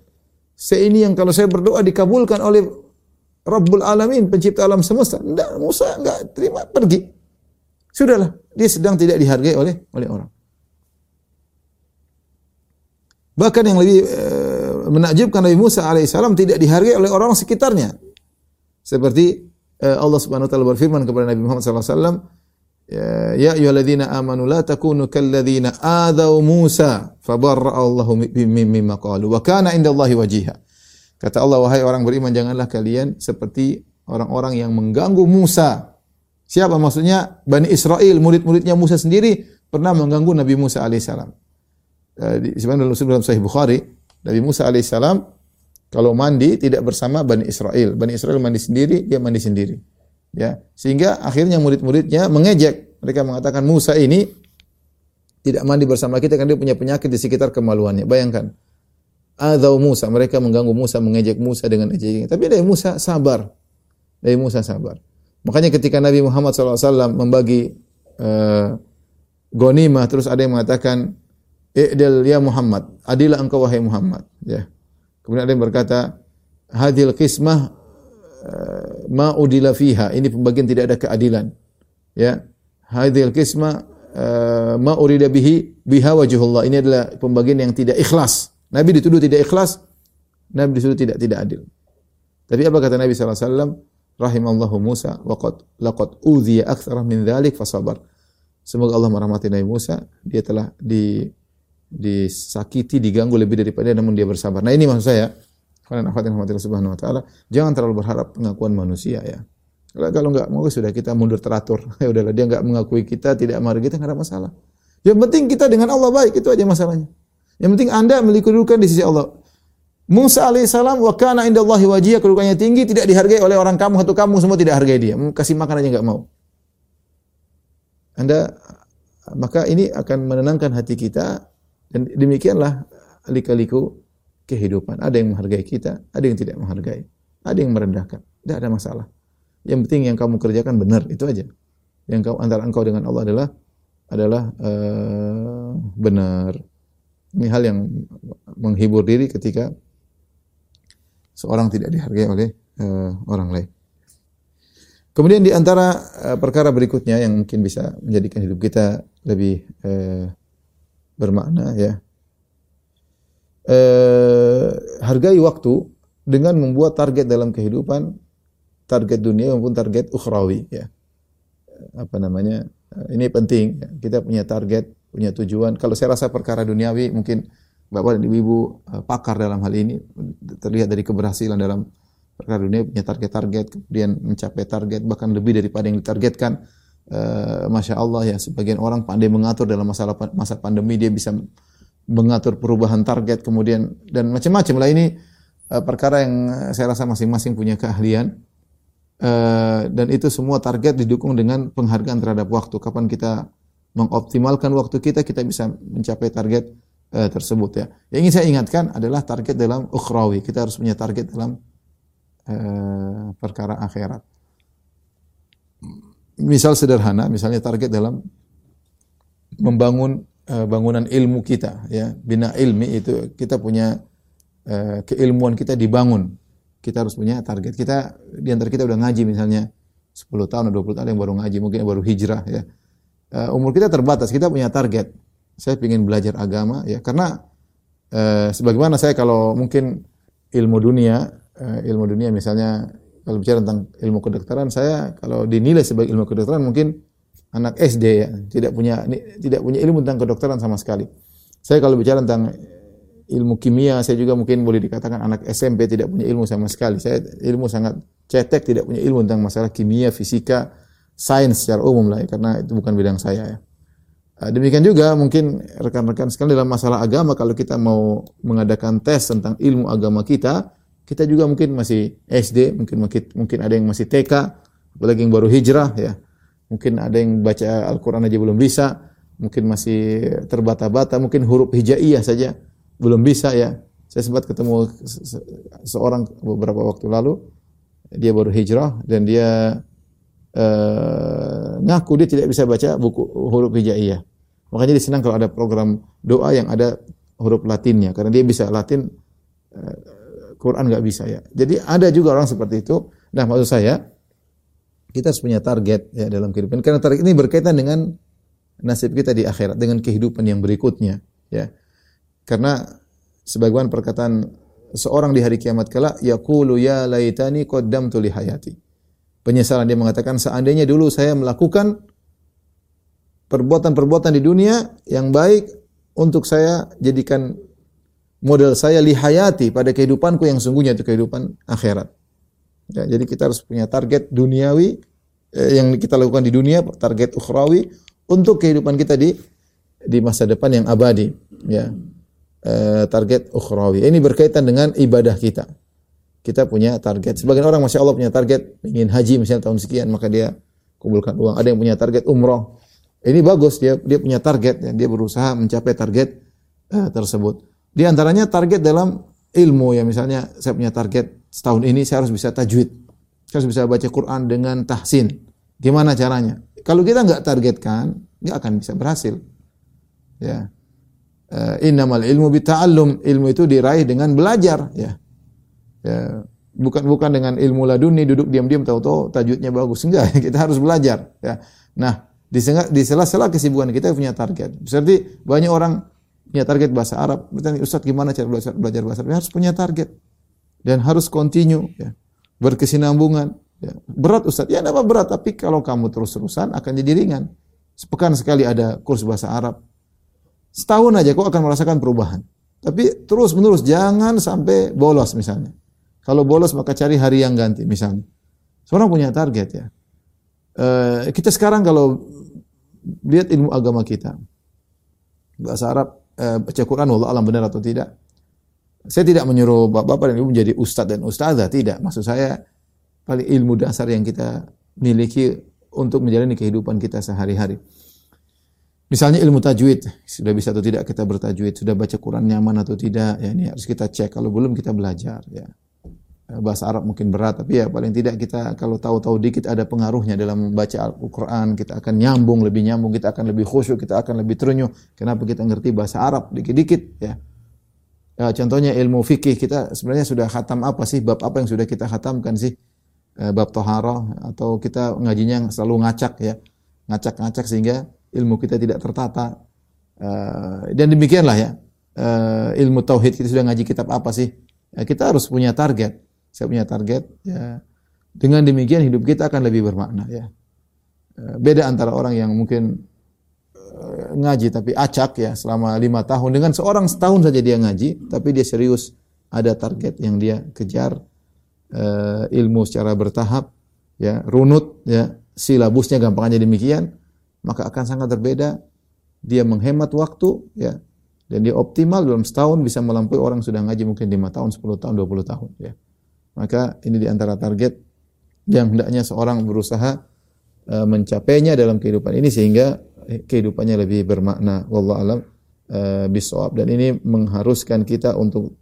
Saya ini yang kalau saya berdoa dikabulkan oleh Rabbul Alamin, pencipta alam semesta. Tidak, Musa enggak terima, pergi. Sudahlah, dia sedang tidak dihargai oleh oleh orang. Bahkan yang lebih eh, menakjubkan Nabi Musa alaihissalam tidak dihargai oleh orang sekitarnya. Seperti eh, Allah Subhanahu wa taala berfirman kepada Nabi Muhammad sallallahu alaihi wasallam, Ya, ya ayyuhalladzina amanu la takunu kalladzina adaw Musa fabarra'a Allahu mimma qalu wa kana indallahi wajiha. Kata Allah wahai orang beriman janganlah kalian seperti orang-orang yang mengganggu Musa. Siapa maksudnya? Bani Israel, murid-muridnya Musa sendiri pernah mengganggu Nabi Musa alaihissalam. Eh, sebenarnya dalam Sahih Bukhari, Nabi Musa alaihissalam kalau mandi tidak bersama Bani Israel. Bani Israel mandi sendiri, dia mandi sendiri. Ya, sehingga akhirnya murid-muridnya mengejek. Mereka mengatakan Musa ini tidak mandi bersama kita karena dia punya penyakit di sekitar kemaluannya. Bayangkan. Adau Musa, mereka mengganggu Musa, mengejek Musa dengan ejekan. Tapi dari Musa sabar. Dari Musa sabar. Makanya ketika Nabi Muhammad SAW membagi uh, gonimah, terus ada yang mengatakan, I'dil ya Muhammad, adilah engkau wahai Muhammad. Ya. Kemudian ada yang berkata, hadil kismah uh, ma udila fiha. Ini pembagian tidak ada keadilan. Ya. Hadil kismah uh, ma urida bihi biha wajhullah. Ini adalah pembagian yang tidak ikhlas. Nabi dituduh tidak ikhlas, Nabi dituduh tidak tidak adil. Tapi apa kata Nabi sallallahu alaihi wasallam? Rahimallahu Musa wa qad laqad udhiya aktsara min dzalik fasabar. Semoga Allah merahmati Nabi Musa, dia telah di disakiti, diganggu lebih daripada namun dia bersabar. Nah ini maksud saya, kalian akhwatin rahmatillah subhanahu wa ta'ala, jangan terlalu berharap pengakuan manusia ya. Kalau enggak mau sudah kita mundur teratur. Ya udahlah dia enggak mengakui kita, tidak menghargai kita enggak ada masalah. Yang penting kita dengan Allah baik, itu aja masalahnya. Yang penting Anda memiliki di sisi Allah. Musa alaihissalam wa kana indallahi wajiyah kedudukannya tinggi tidak dihargai oleh orang kamu atau kamu semua tidak hargai dia. Kasih makan aja enggak mau. Anda maka ini akan menenangkan hati kita dan demikianlah lika-liku kehidupan. Ada yang menghargai kita, ada yang tidak menghargai. Ada yang merendahkan. Tidak ada masalah. Yang penting yang kamu kerjakan benar, itu aja. Yang kau antara engkau dengan Allah adalah adalah uh, benar. Ini hal yang menghibur diri ketika seorang tidak dihargai oleh uh, orang lain. Kemudian di antara uh, perkara berikutnya yang mungkin bisa menjadikan hidup kita lebih uh, bermakna ya. Uh, hargai waktu dengan membuat target dalam kehidupan, target dunia maupun target ukhrawi ya. Apa namanya? Ini penting. Ya. Kita punya target punya tujuan. Kalau saya rasa perkara duniawi mungkin Bapak dan Ibu uh, pakar dalam hal ini terlihat dari keberhasilan dalam perkara dunia punya target-target kemudian mencapai target bahkan lebih daripada yang ditargetkan. Uh, Masya Allah ya sebagian orang pandai mengatur dalam masalah masa pandemi dia bisa mengatur perubahan target kemudian dan macam-macam lah ini uh, perkara yang saya rasa masing-masing punya keahlian uh, dan itu semua target didukung dengan penghargaan terhadap waktu kapan kita mengoptimalkan waktu kita, kita bisa mencapai target uh, tersebut ya. Yang ingin saya ingatkan adalah target dalam ukhrawi. Kita harus punya target dalam uh, perkara akhirat. Misal sederhana, misalnya target dalam membangun bangunan ilmu kita ya. Bina ilmi itu kita punya uh, keilmuan kita dibangun. Kita harus punya target. Kita di antara kita udah ngaji misalnya 10 tahun atau 20 tahun yang baru ngaji, mungkin yang baru hijrah ya uh, umur kita terbatas, kita punya target. Saya ingin belajar agama ya karena uh, sebagaimana saya kalau mungkin ilmu dunia, uh, ilmu dunia misalnya kalau bicara tentang ilmu kedokteran, saya kalau dinilai sebagai ilmu kedokteran mungkin anak SD ya, tidak punya tidak punya ilmu tentang kedokteran sama sekali. Saya kalau bicara tentang ilmu kimia, saya juga mungkin boleh dikatakan anak SMP tidak punya ilmu sama sekali. Saya ilmu sangat cetek, tidak punya ilmu tentang masalah kimia, fisika, sains secara umum lah ya, karena itu bukan bidang saya ya. Ah, demikian juga mungkin rekan-rekan sekali dalam masalah agama kalau kita mau mengadakan tes tentang ilmu agama kita, kita juga mungkin masih SD, mungkin mungkin ada yang masih TK, apalagi yang baru hijrah ya. Mungkin ada yang baca Al-Qur'an aja belum bisa, mungkin masih terbata-bata, mungkin huruf hijaiyah saja belum bisa ya. Saya sempat ketemu seorang beberapa waktu lalu, dia baru hijrah dan dia uh, ngaku dia tidak bisa baca buku huruf hijaiyah. Makanya dia senang kalau ada program doa yang ada huruf Latinnya karena dia bisa Latin uh, Quran nggak bisa ya. Jadi ada juga orang seperti itu. Nah, maksud saya kita harus punya target ya dalam kehidupan karena target ini berkaitan dengan nasib kita di akhirat dengan kehidupan yang berikutnya ya. Karena sebagaimana perkataan seorang di hari kiamat kala yaqulu ya laitani qaddamtu li hayati. Penyesalan dia mengatakan seandainya dulu saya melakukan perbuatan-perbuatan di dunia yang baik untuk saya jadikan model saya li hayati pada kehidupanku yang sungguhnya itu kehidupan akhirat. Ya, jadi kita harus punya target duniawi eh, yang kita lakukan di dunia, target ukhrawi untuk kehidupan kita di di masa depan yang abadi. Ya, eh, target ukhrawi. Ini berkaitan dengan ibadah kita. Kita punya target. Sebagian orang masya Allah punya target ingin haji misalnya tahun sekian maka dia kumpulkan uang. Ada yang punya target umroh. Ini bagus dia dia punya target. Ya. Dia berusaha mencapai target eh, tersebut. Di antaranya target dalam ilmu ya misalnya saya punya target setahun ini saya harus bisa tajwid. Saya harus bisa baca Quran dengan tahsin. Gimana caranya? Kalau kita nggak targetkan, nggak akan bisa berhasil. Ya. Uh, innamal ilmu bita'allum. Ilmu itu diraih dengan belajar, ya. Ya, bukan bukan dengan ilmu laduni duduk diam-diam tahu-tahu tajwidnya bagus enggak kita harus belajar ya nah di sela-sela kesibukan kita punya target berarti banyak orang punya target bahasa Arab berarti Ustaz gimana cara belajar, bahasa Arab harus punya target dan harus continue ya. berkesinambungan ya. berat Ustaz. Ya apa berat. Tapi kalau kamu terus-terusan akan jadi ringan. Sepekan sekali ada kurs bahasa Arab. Setahun aja kau akan merasakan perubahan. Tapi terus menerus jangan sampai bolos misalnya. Kalau bolos maka cari hari yang ganti misalnya. Seorang punya target ya. E, kita sekarang kalau lihat ilmu agama kita bahasa Arab e, baca Quran Allah alam benar atau tidak saya tidak menyuruh bapak-bapak dan ibu menjadi ustadz dan ustazah, tidak. Maksud saya paling ilmu dasar yang kita miliki untuk menjalani kehidupan kita sehari-hari. Misalnya ilmu tajwid, sudah bisa atau tidak kita bertajwid, sudah baca Quran nyaman atau tidak, ya ini harus kita cek. Kalau belum kita belajar, ya. Bahasa Arab mungkin berat, tapi ya paling tidak kita kalau tahu-tahu dikit ada pengaruhnya dalam membaca Al-Quran, kita akan nyambung, lebih nyambung, kita akan lebih khusyuk, kita akan lebih terenyuh. Kenapa kita ngerti bahasa Arab dikit-dikit, ya. Ya, contohnya ilmu fikih kita sebenarnya sudah khatam apa sih? Bab apa yang sudah kita khatamkan sih? E, bab toharoh atau kita ngajinya selalu ngacak ya, ngacak-ngacak sehingga ilmu kita tidak tertata. E, dan demikianlah ya, ilmu tauhid kita sudah ngaji kitab apa sih? Kita harus punya target. Saya punya target. Ya, dengan demikian hidup kita akan lebih bermakna ya. Beda antara orang yang mungkin ngaji tapi acak ya selama lima tahun dengan seorang setahun saja dia ngaji tapi dia serius ada target yang dia kejar uh, ilmu secara bertahap ya runut ya silabusnya gampangnya demikian maka akan sangat berbeda dia menghemat waktu ya dan dia optimal dalam setahun bisa melampaui orang sudah ngaji mungkin lima tahun, 10 tahun, 20 tahun ya. Maka ini di antara target yang hendaknya seorang berusaha uh, mencapainya dalam kehidupan ini sehingga kehidupannya lebih bermakna. Wallahu alam. Uh, bisawab. Dan ini mengharuskan kita untuk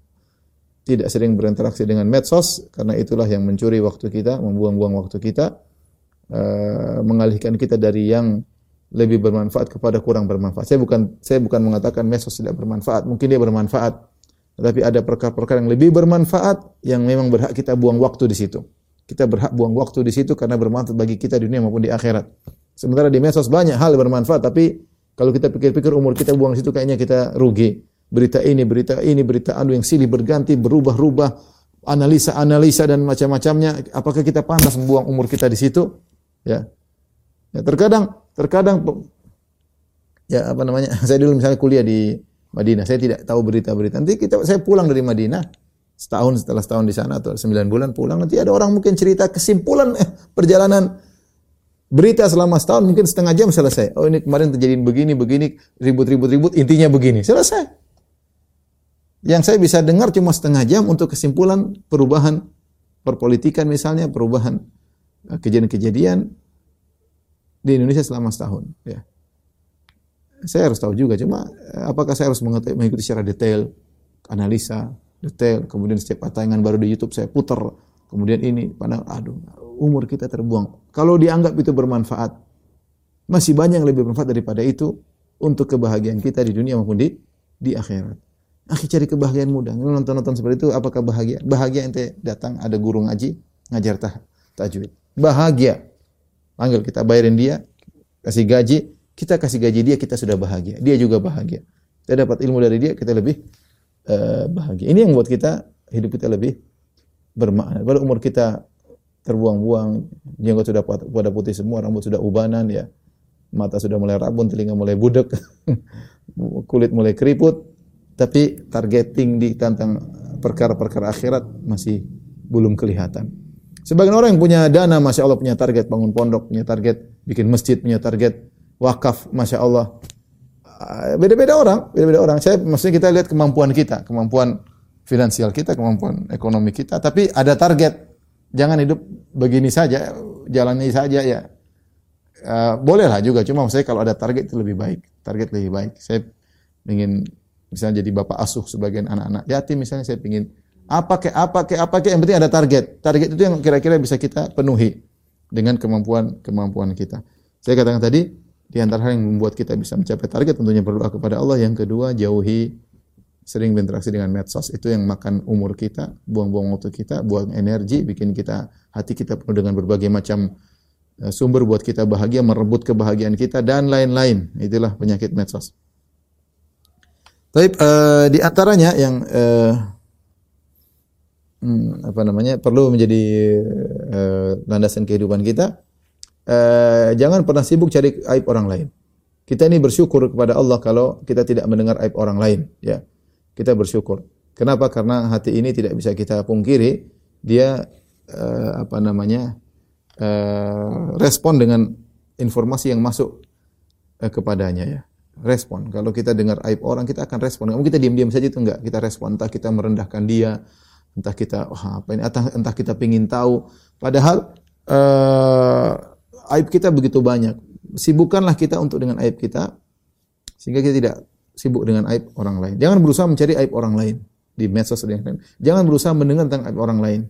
tidak sering berinteraksi dengan medsos karena itulah yang mencuri waktu kita, membuang-buang waktu kita, uh, mengalihkan kita dari yang lebih bermanfaat kepada kurang bermanfaat. Saya bukan saya bukan mengatakan medsos tidak bermanfaat, mungkin dia bermanfaat, tetapi ada perkara-perkara yang lebih bermanfaat yang memang berhak kita buang waktu di situ. Kita berhak buang waktu di situ karena bermanfaat bagi kita di dunia maupun di akhirat. Sementara di medsos banyak hal bermanfaat, tapi kalau kita pikir-pikir umur kita buang situ kayaknya kita rugi. Berita ini, berita ini, berita anu yang silih berganti, berubah-ubah, analisa-analisa dan macam-macamnya. Apakah kita pantas membuang umur kita di situ? Ya. ya terkadang, terkadang ya apa namanya? Saya dulu misalnya kuliah di Madinah, saya tidak tahu berita-berita. Nanti kita saya pulang dari Madinah, setahun setelah setahun di sana atau sembilan bulan pulang nanti ada orang mungkin cerita kesimpulan eh, perjalanan Berita selama setahun mungkin setengah jam selesai. Oh ini kemarin terjadi begini, begini, ribut-ribut-ribut, intinya begini. Selesai. Yang saya bisa dengar cuma setengah jam untuk kesimpulan perubahan perpolitikan misalnya, perubahan eh, kejadian-kejadian di Indonesia selama setahun. Ya. Saya harus tahu juga, cuma eh, apakah saya harus mengikuti secara detail, analisa, detail, kemudian setiap tayangan baru di YouTube saya putar, kemudian ini, pada aduh, umur kita terbuang. Kalau dianggap itu bermanfaat, masih banyak yang lebih bermanfaat daripada itu untuk kebahagiaan kita di dunia maupun di di akhirat. Akhi cari kebahagiaan mudah. Nonton-nonton seperti itu apakah bahagia? Bahagia ente datang ada guru ngaji, ngajar tah, tajwid. Bahagia. Panggil kita bayarin dia, kasih gaji, kita kasih gaji dia kita sudah bahagia. Dia juga bahagia. Kita dapat ilmu dari dia, kita lebih eh, bahagia. Ini yang membuat kita hidup kita lebih bermakna. Kalau umur kita terbuang-buang, jenggot sudah pada putih semua, rambut sudah ubanan ya, mata sudah mulai rabun, telinga mulai budek, kulit mulai keriput, tapi targeting di tentang perkara-perkara akhirat masih belum kelihatan. Sebagian orang yang punya dana, masya Allah punya target bangun pondok, punya target bikin masjid, punya target wakaf, masya Allah. Ah, Beda-beda orang, beda-beda orang. Saya maksudnya kita lihat kemampuan kita, kemampuan finansial kita, kemampuan ekonomi kita, tapi ada target. Jangan hidup begini saja, jalannya saja ya. Uh, bolehlah juga, cuma saya kalau ada target itu lebih baik. Target lebih baik. Saya ingin misalnya jadi bapak asuh sebagian anak-anak yatim misalnya saya ingin apa ke apa ke apa ke yang penting ada target. Target itu yang kira-kira bisa kita penuhi dengan kemampuan kemampuan kita. Saya katakan tadi di antara hal yang membuat kita bisa mencapai target tentunya berdoa kepada Allah. Yang kedua jauhi sering berinteraksi dengan medsos itu yang makan umur kita, buang-buang waktu kita, buang energi, bikin kita hati kita penuh dengan berbagai macam eh, sumber buat kita bahagia, merebut kebahagiaan kita dan lain-lain. Itulah penyakit medsos. Tapi eh, di antaranya yang eh, hmm, apa namanya perlu menjadi eh, landasan kehidupan kita, eh, jangan pernah sibuk cari aib orang lain. Kita ini bersyukur kepada Allah kalau kita tidak mendengar aib orang lain, ya. Kita bersyukur. Kenapa? Karena hati ini tidak bisa kita pungkiri, dia eh, apa namanya? eh, respon dengan informasi yang masuk kepadanya ya. Respon. Kalau kita dengar aib orang, kita akan respon. Kamu kita diam-diam saja itu enggak. Kita respon. Entah kita merendahkan dia, entah kita wah apa ini, entah, entah kita pingin tahu. Padahal eh, aib kita begitu banyak. Sibukkanlah kita untuk dengan aib kita, sehingga kita tidak sibuk dengan aib orang lain. Jangan berusaha mencari aib orang lain di medsos dan lain. Jangan berusaha mendengar tentang aib orang lain.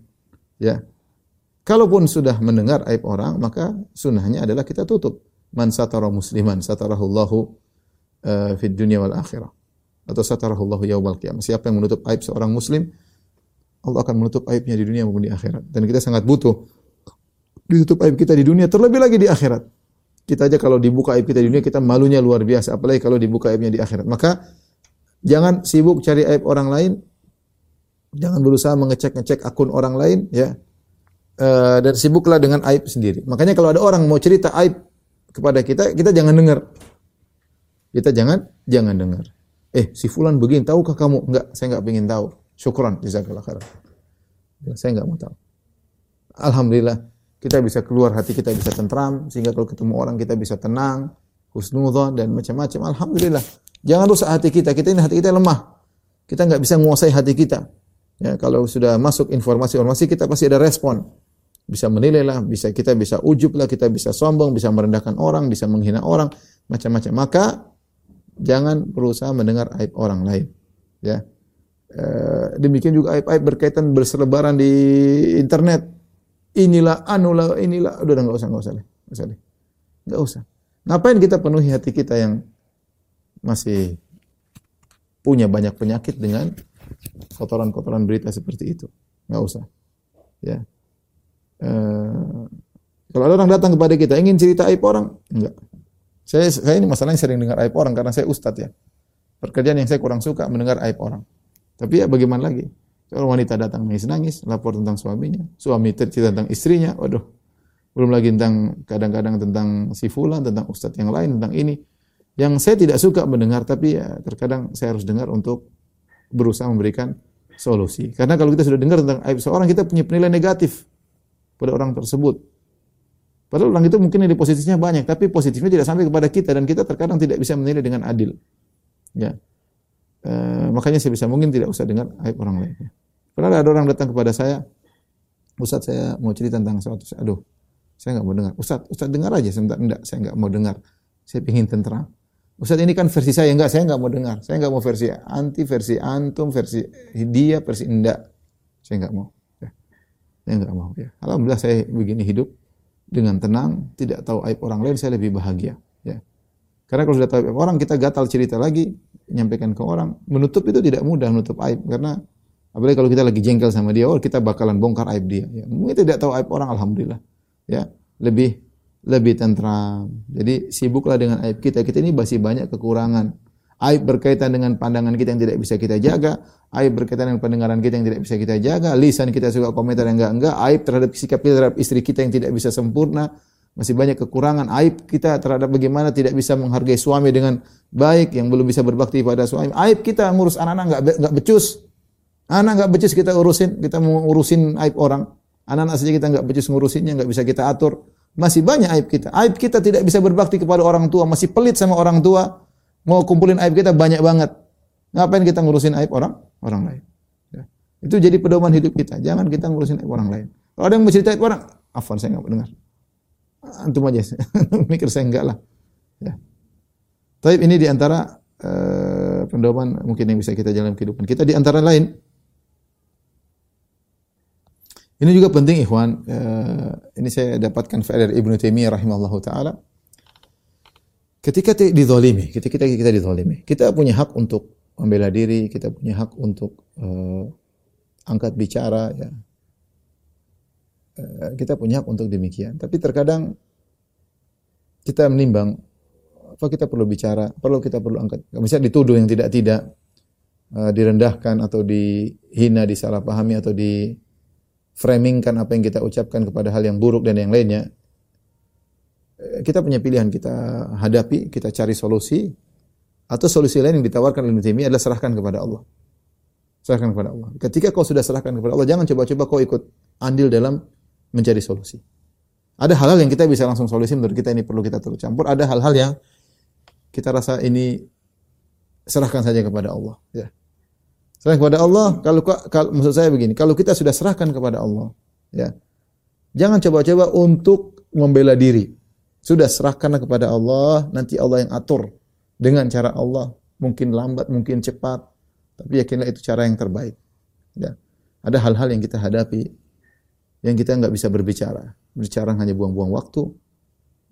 Ya. Kalaupun sudah mendengar aib orang, maka sunnahnya adalah kita tutup. Man satara musliman satarahullahu uh, fid dunya wal akhirah. Atau satarahullahu yaumal qiyamah. Siapa yang menutup aib seorang muslim, Allah akan menutup aibnya di dunia maupun di akhirat. Dan kita sangat butuh ditutup aib kita di dunia, terlebih lagi di akhirat. Kita aja kalau dibuka aib kita di dunia, kita malunya luar biasa. Apalagi kalau dibuka aibnya di akhirat. Maka jangan sibuk cari aib orang lain. Jangan berusaha mengecek-ngecek akun orang lain, ya. Uh, dan sibuklah dengan aib sendiri. Makanya kalau ada orang mau cerita aib kepada kita, kita jangan dengar. Kita jangan jangan dengar. Eh, si fulan begini, tahukah kamu? Enggak, saya enggak ingin tahu. Syukran, jazakallah khairan. Ya, saya enggak mau tahu. Alhamdulillah, kita bisa keluar hati kita bisa tentram sehingga kalau ketemu orang kita bisa tenang, husnudzon dan macam-macam. Alhamdulillah. Jangan rusak hati kita. Kita ini hati kita lemah. Kita enggak bisa menguasai hati kita. Ya, kalau sudah masuk informasi-informasi kita pasti ada respon. Bisa menilai lah, bisa kita bisa ujub lah, kita bisa sombong, bisa merendahkan orang, bisa menghina orang, macam-macam. Maka jangan berusaha mendengar aib orang lain. Ya. E, demikian juga aib-aib berkaitan berselebaran di internet. Inilah anulah inilah udah enggak usah enggak usah deh. Enggak usah deh. Enggak usah. Ngapain kita penuhi hati kita yang masih punya banyak penyakit dengan kotoran-kotoran berita seperti itu? Enggak usah. Ya. E, kalau ada orang datang kepada kita ingin cerita aib orang, enggak. Saya, saya ini masalahnya sering dengar aib orang karena saya ustadz ya. Pekerjaan yang saya kurang suka mendengar aib orang. Tapi ya bagaimana lagi? Kalau wanita datang nangis-nangis, lapor tentang suaminya. Suami cerita tentang istrinya, waduh. Belum lagi tentang kadang-kadang tentang si fulan, tentang ustadz yang lain, tentang ini. Yang saya tidak suka mendengar, tapi ya terkadang saya harus dengar untuk berusaha memberikan solusi. Karena kalau kita sudah dengar tentang aib seorang, kita punya penilaian negatif pada orang tersebut. Padahal orang itu mungkin di posisinya banyak, tapi positifnya tidak sampai kepada kita dan kita terkadang tidak bisa menilai dengan adil. Ya. E, makanya saya bisa mungkin tidak usah dengar aib orang lain. Pernah ada orang datang kepada saya, Ustaz saya mau cerita tentang sesuatu. Aduh, saya nggak mau dengar. Ustaz, Ustaz dengar aja sebentar. Enggak, saya nggak mau dengar. Saya ingin tentram. Ustaz ini kan versi saya enggak, saya nggak mau dengar. Saya nggak mau versi anti, versi antum, versi dia, versi enggak. Saya nggak mau. Ya. Saya nggak mau. Ya. Alhamdulillah saya begini hidup dengan tenang, tidak tahu aib orang lain, saya lebih bahagia. Ya. Karena kalau sudah tahu orang, kita gatal cerita lagi, menyampaikan ke orang. Menutup itu tidak mudah, menutup aib. Karena apalagi kalau kita lagi jengkel sama dia, oh kita bakalan bongkar aib dia. Ya. Mungkin tidak tahu aib orang, alhamdulillah. Ya, lebih lebih tentram. Jadi sibuklah dengan aib kita. Kita ini masih banyak kekurangan. Aib berkaitan dengan pandangan kita yang tidak bisa kita jaga, aib berkaitan dengan pendengaran kita yang tidak bisa kita jaga, lisan kita suka komentar yang enggak-enggak, aib terhadap sikap kita terhadap istri kita yang tidak bisa sempurna, masih banyak kekurangan, aib kita terhadap bagaimana tidak bisa menghargai suami dengan baik, yang belum bisa berbakti pada suami, aib kita ngurus anak-anak enggak enggak becus. Anak enggak becus kita urusin, kita mau urusin aib orang. Anak-anak saja kita enggak becus ngurusinnya, enggak bisa kita atur. Masih banyak aib kita. Aib kita tidak bisa berbakti kepada orang tua, masih pelit sama orang tua Mau kumpulin aib kita banyak banget. Ngapain kita ngurusin aib orang orang lain? Ya. Itu jadi pedoman hidup kita. Jangan kita ngurusin aib orang lain. Kalau ada yang mau cerita aib orang, afwan saya nggak dengar. Antum aja, mikir saya enggak lah. Ya. Tapi ini di antara uh, pedoman mungkin yang bisa kita jalan kehidupan kita. Di antara lain, ini juga penting ikhwan. Uh, ini saya dapatkan dari Ibnu Taimiyah rahimahullah taala. Ketika dizalimi, ketika kita, kita dizalimi, kita punya hak untuk membela diri, kita punya hak untuk uh, angkat bicara, ya. Uh, kita punya hak untuk demikian. Tapi terkadang kita menimbang apa kita perlu bicara, perlu kita perlu angkat. Misalnya dituduh yang tidak tidak, uh, direndahkan atau dihina, disalahpahami atau di framingkan apa yang kita ucapkan kepada hal yang buruk dan yang lainnya, Eh, kita punya pilihan kita hadapi, kita cari solusi atau solusi lain yang ditawarkan oleh Ibnu adalah serahkan kepada Allah. Serahkan kepada Allah. Ketika kau sudah serahkan kepada Allah, jangan coba-coba kau ikut andil dalam mencari solusi. Ada hal-hal yang kita bisa langsung solusi menurut kita ini perlu kita terus campur. Ada hal-hal yang kita rasa ini serahkan saja kepada Allah. Ya. Serahkan kepada Allah. Kalau, kalau maksud saya begini, kalau kita sudah serahkan kepada Allah, ya, jangan coba-coba untuk membela diri. Sudah serahkanlah kepada Allah, nanti Allah yang atur dengan cara Allah. Mungkin lambat, mungkin cepat, tapi yakinlah itu cara yang terbaik. Ya. Ada hal-hal yang kita hadapi yang kita nggak bisa berbicara. Berbicara hanya buang-buang waktu,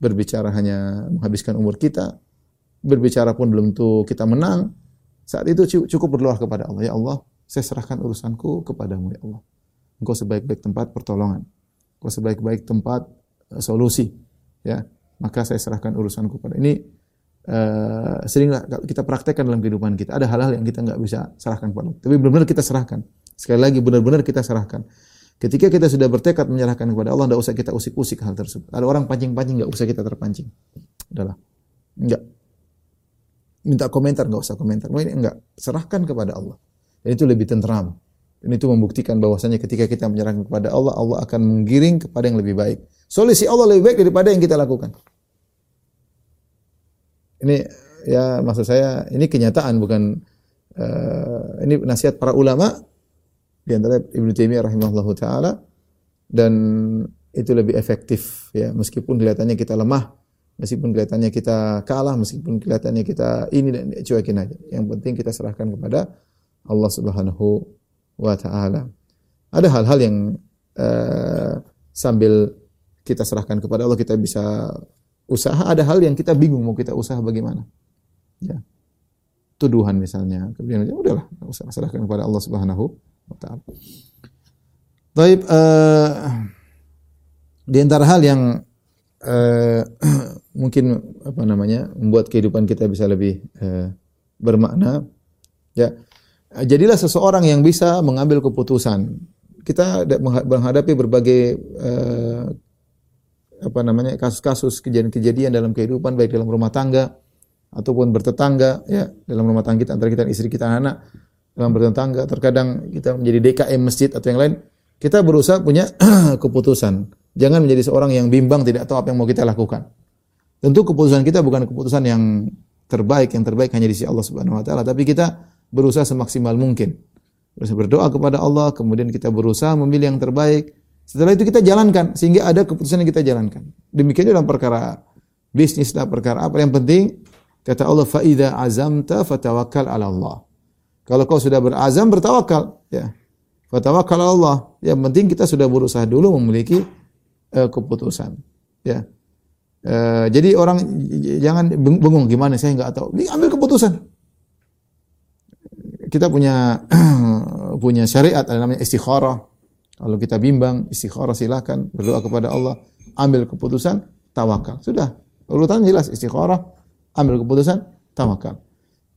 berbicara hanya menghabiskan umur kita, berbicara pun belum tentu kita menang. Saat itu cukup berdoa kepada Allah, ya Allah, saya serahkan urusanku kepadamu ya Allah. Engkau sebaik-baik tempat pertolongan. Engkau sebaik-baik tempat uh, solusi. Ya maka saya serahkan urusanku pada ini uh, seringlah kita praktekkan dalam kehidupan kita ada hal-hal yang kita nggak bisa serahkan pada tapi benar-benar kita serahkan sekali lagi benar-benar kita serahkan ketika kita sudah bertekad menyerahkan kepada Allah tidak usah kita usik-usik hal tersebut. Ada orang pancing-pancing nggak usah kita terpancing. Adalah enggak minta komentar nggak usah komentar. Ini enggak serahkan kepada Allah. Dan itu lebih tenteram. Dan itu membuktikan bahwasanya ketika kita menyerahkan kepada Allah Allah akan menggiring kepada yang lebih baik. Solusi Allah lebih baik daripada yang kita lakukan. Ini ya maksud saya ini kenyataan bukan uh, ini nasihat para ulama di antara Ibnu Taimiyah rahimahullahu taala dan itu lebih efektif ya meskipun kelihatannya kita lemah, meskipun kelihatannya kita kalah, meskipun kelihatannya kita ini dan cuekin aja. Yang penting kita serahkan kepada Allah Subhanahu wa taala. Ada hal-hal yang uh, sambil kita serahkan kepada Allah, kita bisa usaha. Ada hal yang kita bingung mau kita usaha bagaimana. Ya. Tuduhan misalnya, kemudian ya udahlah, serahkan kepada Allah Subhanahu Baik, uh, di antara hal yang uh, mungkin apa namanya membuat kehidupan kita bisa lebih uh, bermakna, ya jadilah seseorang yang bisa mengambil keputusan. Kita menghadapi berbagai uh, apa namanya kasus-kasus kejadian-kejadian dalam kehidupan baik dalam rumah tangga ataupun bertetangga ya dalam rumah tangga kita antara kita dan istri kita anak dalam bertetangga terkadang kita menjadi DKM masjid atau yang lain kita berusaha punya keputusan. Jangan menjadi seorang yang bimbang tidak tahu apa yang mau kita lakukan. Tentu keputusan kita bukan keputusan yang terbaik yang terbaik hanya di sisi Allah Subhanahu wa taala. Tapi kita berusaha semaksimal mungkin. Berusaha berdoa kepada Allah kemudian kita berusaha memilih yang terbaik. Setelah itu kita jalankan sehingga ada keputusan yang kita jalankan. Demikian dalam perkara bisnis dalam perkara apa. Yang penting kata Allah fa idza azamta fatawakkal ala Allah. Kalau kau sudah berazam bertawakal ya. Ala Allah. Yang penting kita sudah berusaha dulu memiliki uh, keputusan. Ya. Uh, jadi orang jangan bengong gimana saya nggak tahu. Ini ambil keputusan. Kita punya punya syariat ada namanya istikharah kalau kita bimbang, istikharah silakan, berdoa kepada Allah, ambil keputusan, tawakal. Sudah, urutan jelas istikharah, ambil keputusan, tawakal.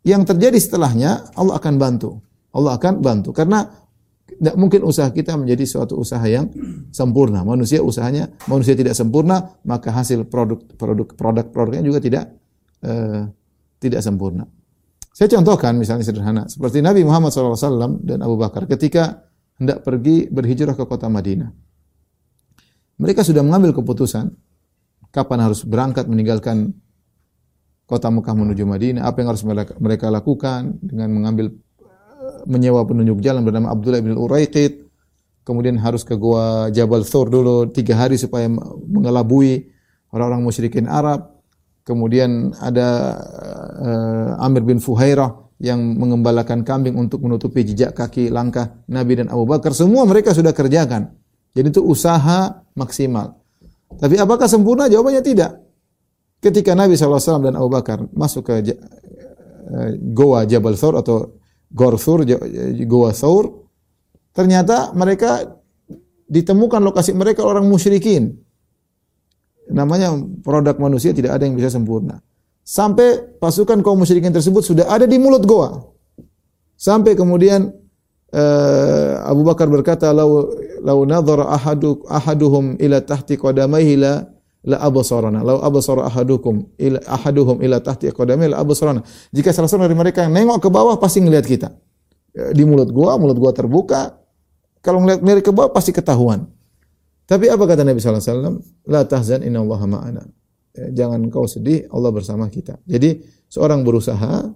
Yang terjadi setelahnya Allah akan bantu. Allah akan bantu karena tidak mungkin usaha kita menjadi suatu usaha yang sempurna. Manusia usahanya manusia tidak sempurna, maka hasil produk produk produk produknya juga tidak uh, tidak sempurna. Saya contohkan misalnya sederhana seperti Nabi Muhammad SAW dan Abu Bakar ketika hendak pergi berhijrah ke kota Madinah. Mereka sudah mengambil keputusan kapan harus berangkat meninggalkan kota Mekah menuju Madinah, apa yang harus mereka lakukan dengan mengambil menyewa penunjuk jalan bernama Abdullah bin Uraiqid, kemudian harus ke gua Jabal Thur dulu tiga hari supaya mengelabui orang-orang musyrikin Arab. Kemudian ada uh, Amir bin Fuhairah yang mengembalakan kambing untuk menutupi jejak kaki langkah Nabi dan Abu Bakar. Semua mereka sudah kerjakan. Jadi itu usaha maksimal. Tapi apakah sempurna? Jawabannya tidak. Ketika Nabi SAW dan Abu Bakar masuk ke uh, Goa Jabal Thur atau Gor Thur, Goa Thur, ternyata mereka ditemukan lokasi mereka orang musyrikin. Namanya produk manusia tidak ada yang bisa sempurna. Sampai pasukan kaum musyrikin tersebut sudah ada di mulut goa. Sampai kemudian uh, Abu Bakar berkata, "Lau lau ahadu ahaduhum ila tahti qadamaihi la la absarana law absara ahadukum ila ahaduhum ila tahti qadami la absarana jika salah seorang dari mereka yang nengok ke bawah pasti ngelihat kita. Ya, di mulut gua mulut gua terbuka. Kalau ngelihat ngelihat ke bawah pasti ketahuan. Tapi apa kata Nabi sallallahu alaihi wasallam? La tahzan innallaha ma'ana. Ya, jangan kau sedih Allah bersama kita. Jadi seorang berusaha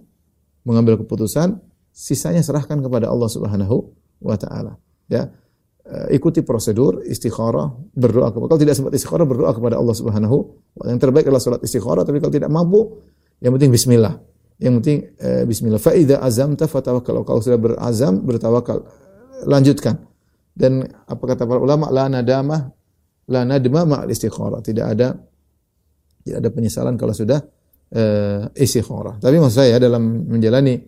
mengambil keputusan sisanya serahkan kepada Allah Subhanahu wa taala. Ya ikuti prosedur istikharah, berdoa kepada kalau tidak sempat istikharah berdoa kepada Allah Subhanahu wa Yang terbaik adalah salat istikharah tapi kalau tidak mampu yang penting bismillah. Yang penting eh, bismillah. Fa idza azamta fatawakkal. Kalau sudah berazam bertawakal. Lanjutkan. Dan apa kata para ulama la nadamah la nadma ma'al istikharah. Tidak ada tidak ada penyesalan kalau sudah eh, istikharah. Tapi maksud saya dalam menjalani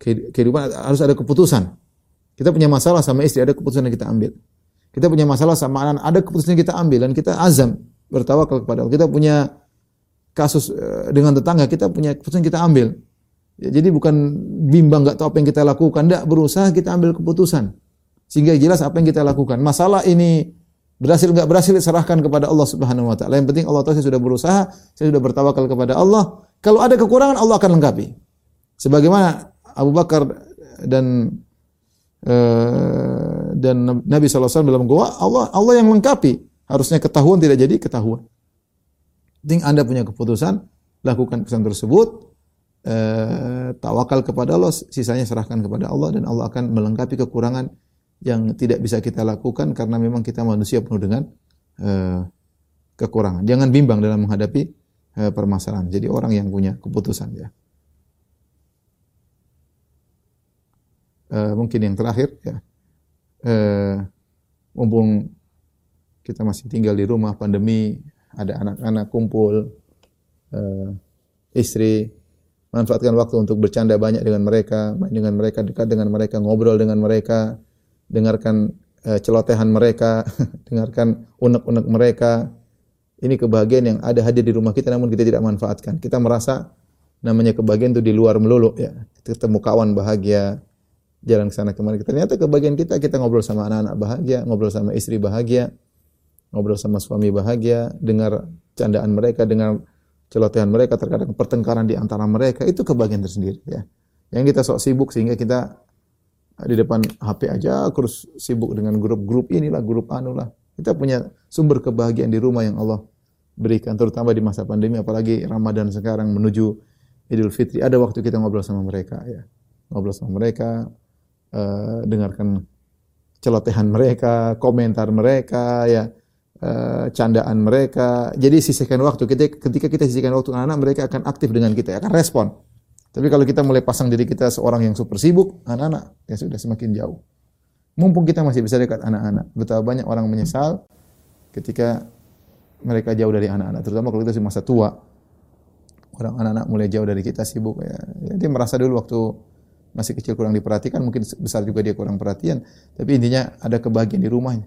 kehidupan harus ada keputusan. Kita punya masalah sama istri, ada keputusan yang kita ambil. Kita punya masalah sama anak, ada keputusan yang kita ambil dan kita azam bertawakal kepada Allah. Kita punya kasus eh, dengan tetangga, kita punya keputusan yang kita ambil. Ya, jadi bukan bimbang nggak tahu apa yang kita lakukan, tidak berusaha kita ambil keputusan sehingga jelas apa yang kita lakukan. Masalah ini berhasil nggak berhasil serahkan kepada Allah Subhanahu Wa Taala. Yang penting Allah tahu saya sudah berusaha, saya sudah bertawakal kepada Allah. Kalau ada kekurangan Allah akan lengkapi. Sebagaimana Abu Bakar dan dan Nabi SAW dalam gua Allah Allah yang lengkapi harusnya ketahuan tidak jadi ketahuan. Penting Anda punya keputusan lakukan pesan tersebut eh, tawakal kepada Allah sisanya serahkan kepada Allah dan Allah akan melengkapi kekurangan yang tidak bisa kita lakukan karena memang kita manusia penuh dengan eh, kekurangan. Jangan bimbang dalam menghadapi eh, permasalahan. Jadi orang yang punya keputusan ya. Uh, mungkin yang terakhir ya. Uh, mumpung kita masih tinggal di rumah pandemi ada anak-anak kumpul uh, istri manfaatkan waktu untuk bercanda banyak dengan mereka main dengan mereka dekat dengan mereka ngobrol dengan mereka dengarkan uh, celotehan mereka dengarkan unek-unek mereka. Ini kebahagiaan yang ada hadir di rumah kita namun kita tidak manfaatkan. Kita merasa namanya kebahagiaan itu di luar melulu ya. Ketemu kawan bahagia jalan ke sana kemari. Ternyata kebagian kita kita ngobrol sama anak-anak bahagia, ngobrol sama istri bahagia, ngobrol sama suami bahagia, dengar candaan mereka, dengar celotehan mereka, terkadang pertengkaran di antara mereka, itu kebagian tersendiri ya. Yang kita sok sibuk sehingga kita di depan HP aja terus sibuk dengan grup-grup inilah, grup anu lah. Kita punya sumber kebahagiaan di rumah yang Allah berikan terutama di masa pandemi apalagi Ramadan sekarang menuju Idul Fitri ada waktu kita ngobrol sama mereka ya. Ngobrol sama mereka, uh, dengarkan celotehan mereka, komentar mereka, ya uh, candaan mereka. Jadi sisihkan waktu. Ketika, ketika kita sisihkan waktu anak-anak, mereka akan aktif dengan kita, akan respon. Tapi kalau kita mulai pasang diri kita seorang yang super sibuk, anak-anak ya sudah semakin jauh. Mumpung kita masih bisa dekat anak-anak. Betapa banyak orang menyesal ketika mereka jauh dari anak-anak, terutama kalau kita masih masa tua. Orang anak-anak mulai jauh dari kita sibuk ya. Jadi merasa dulu waktu masih kecil kurang diperhatikan, mungkin besar juga dia kurang perhatian. Tapi intinya ada kebahagiaan di rumahnya.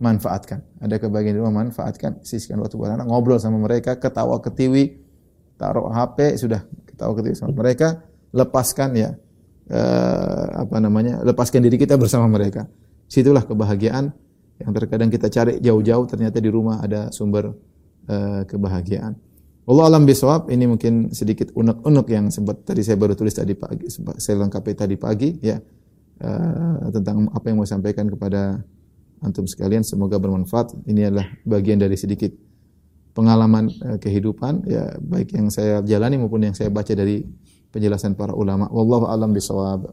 Manfaatkan. Ada kebahagiaan di rumah, manfaatkan. Sisihkan waktu buat anak, ngobrol sama mereka, ketawa ketiwi, taruh HP, sudah ketawa ketiwi sama mereka. lepaskan ya eh, apa namanya? lepaskan diri kita bersama mereka. Situlah kebahagiaan yang terkadang kita cari jauh-jauh ternyata di rumah ada sumber eh, kebahagiaan. Allah alam bisawab ini mungkin sedikit unek-unek yang sempat tadi saya baru tulis tadi pagi saya lengkapi tadi pagi ya eh, tentang apa yang mau sampaikan kepada antum sekalian semoga bermanfaat. Ini adalah bagian dari sedikit pengalaman eh, kehidupan ya baik yang saya jalani maupun yang saya baca dari penjelasan para ulama. Wallahu alam bisawab.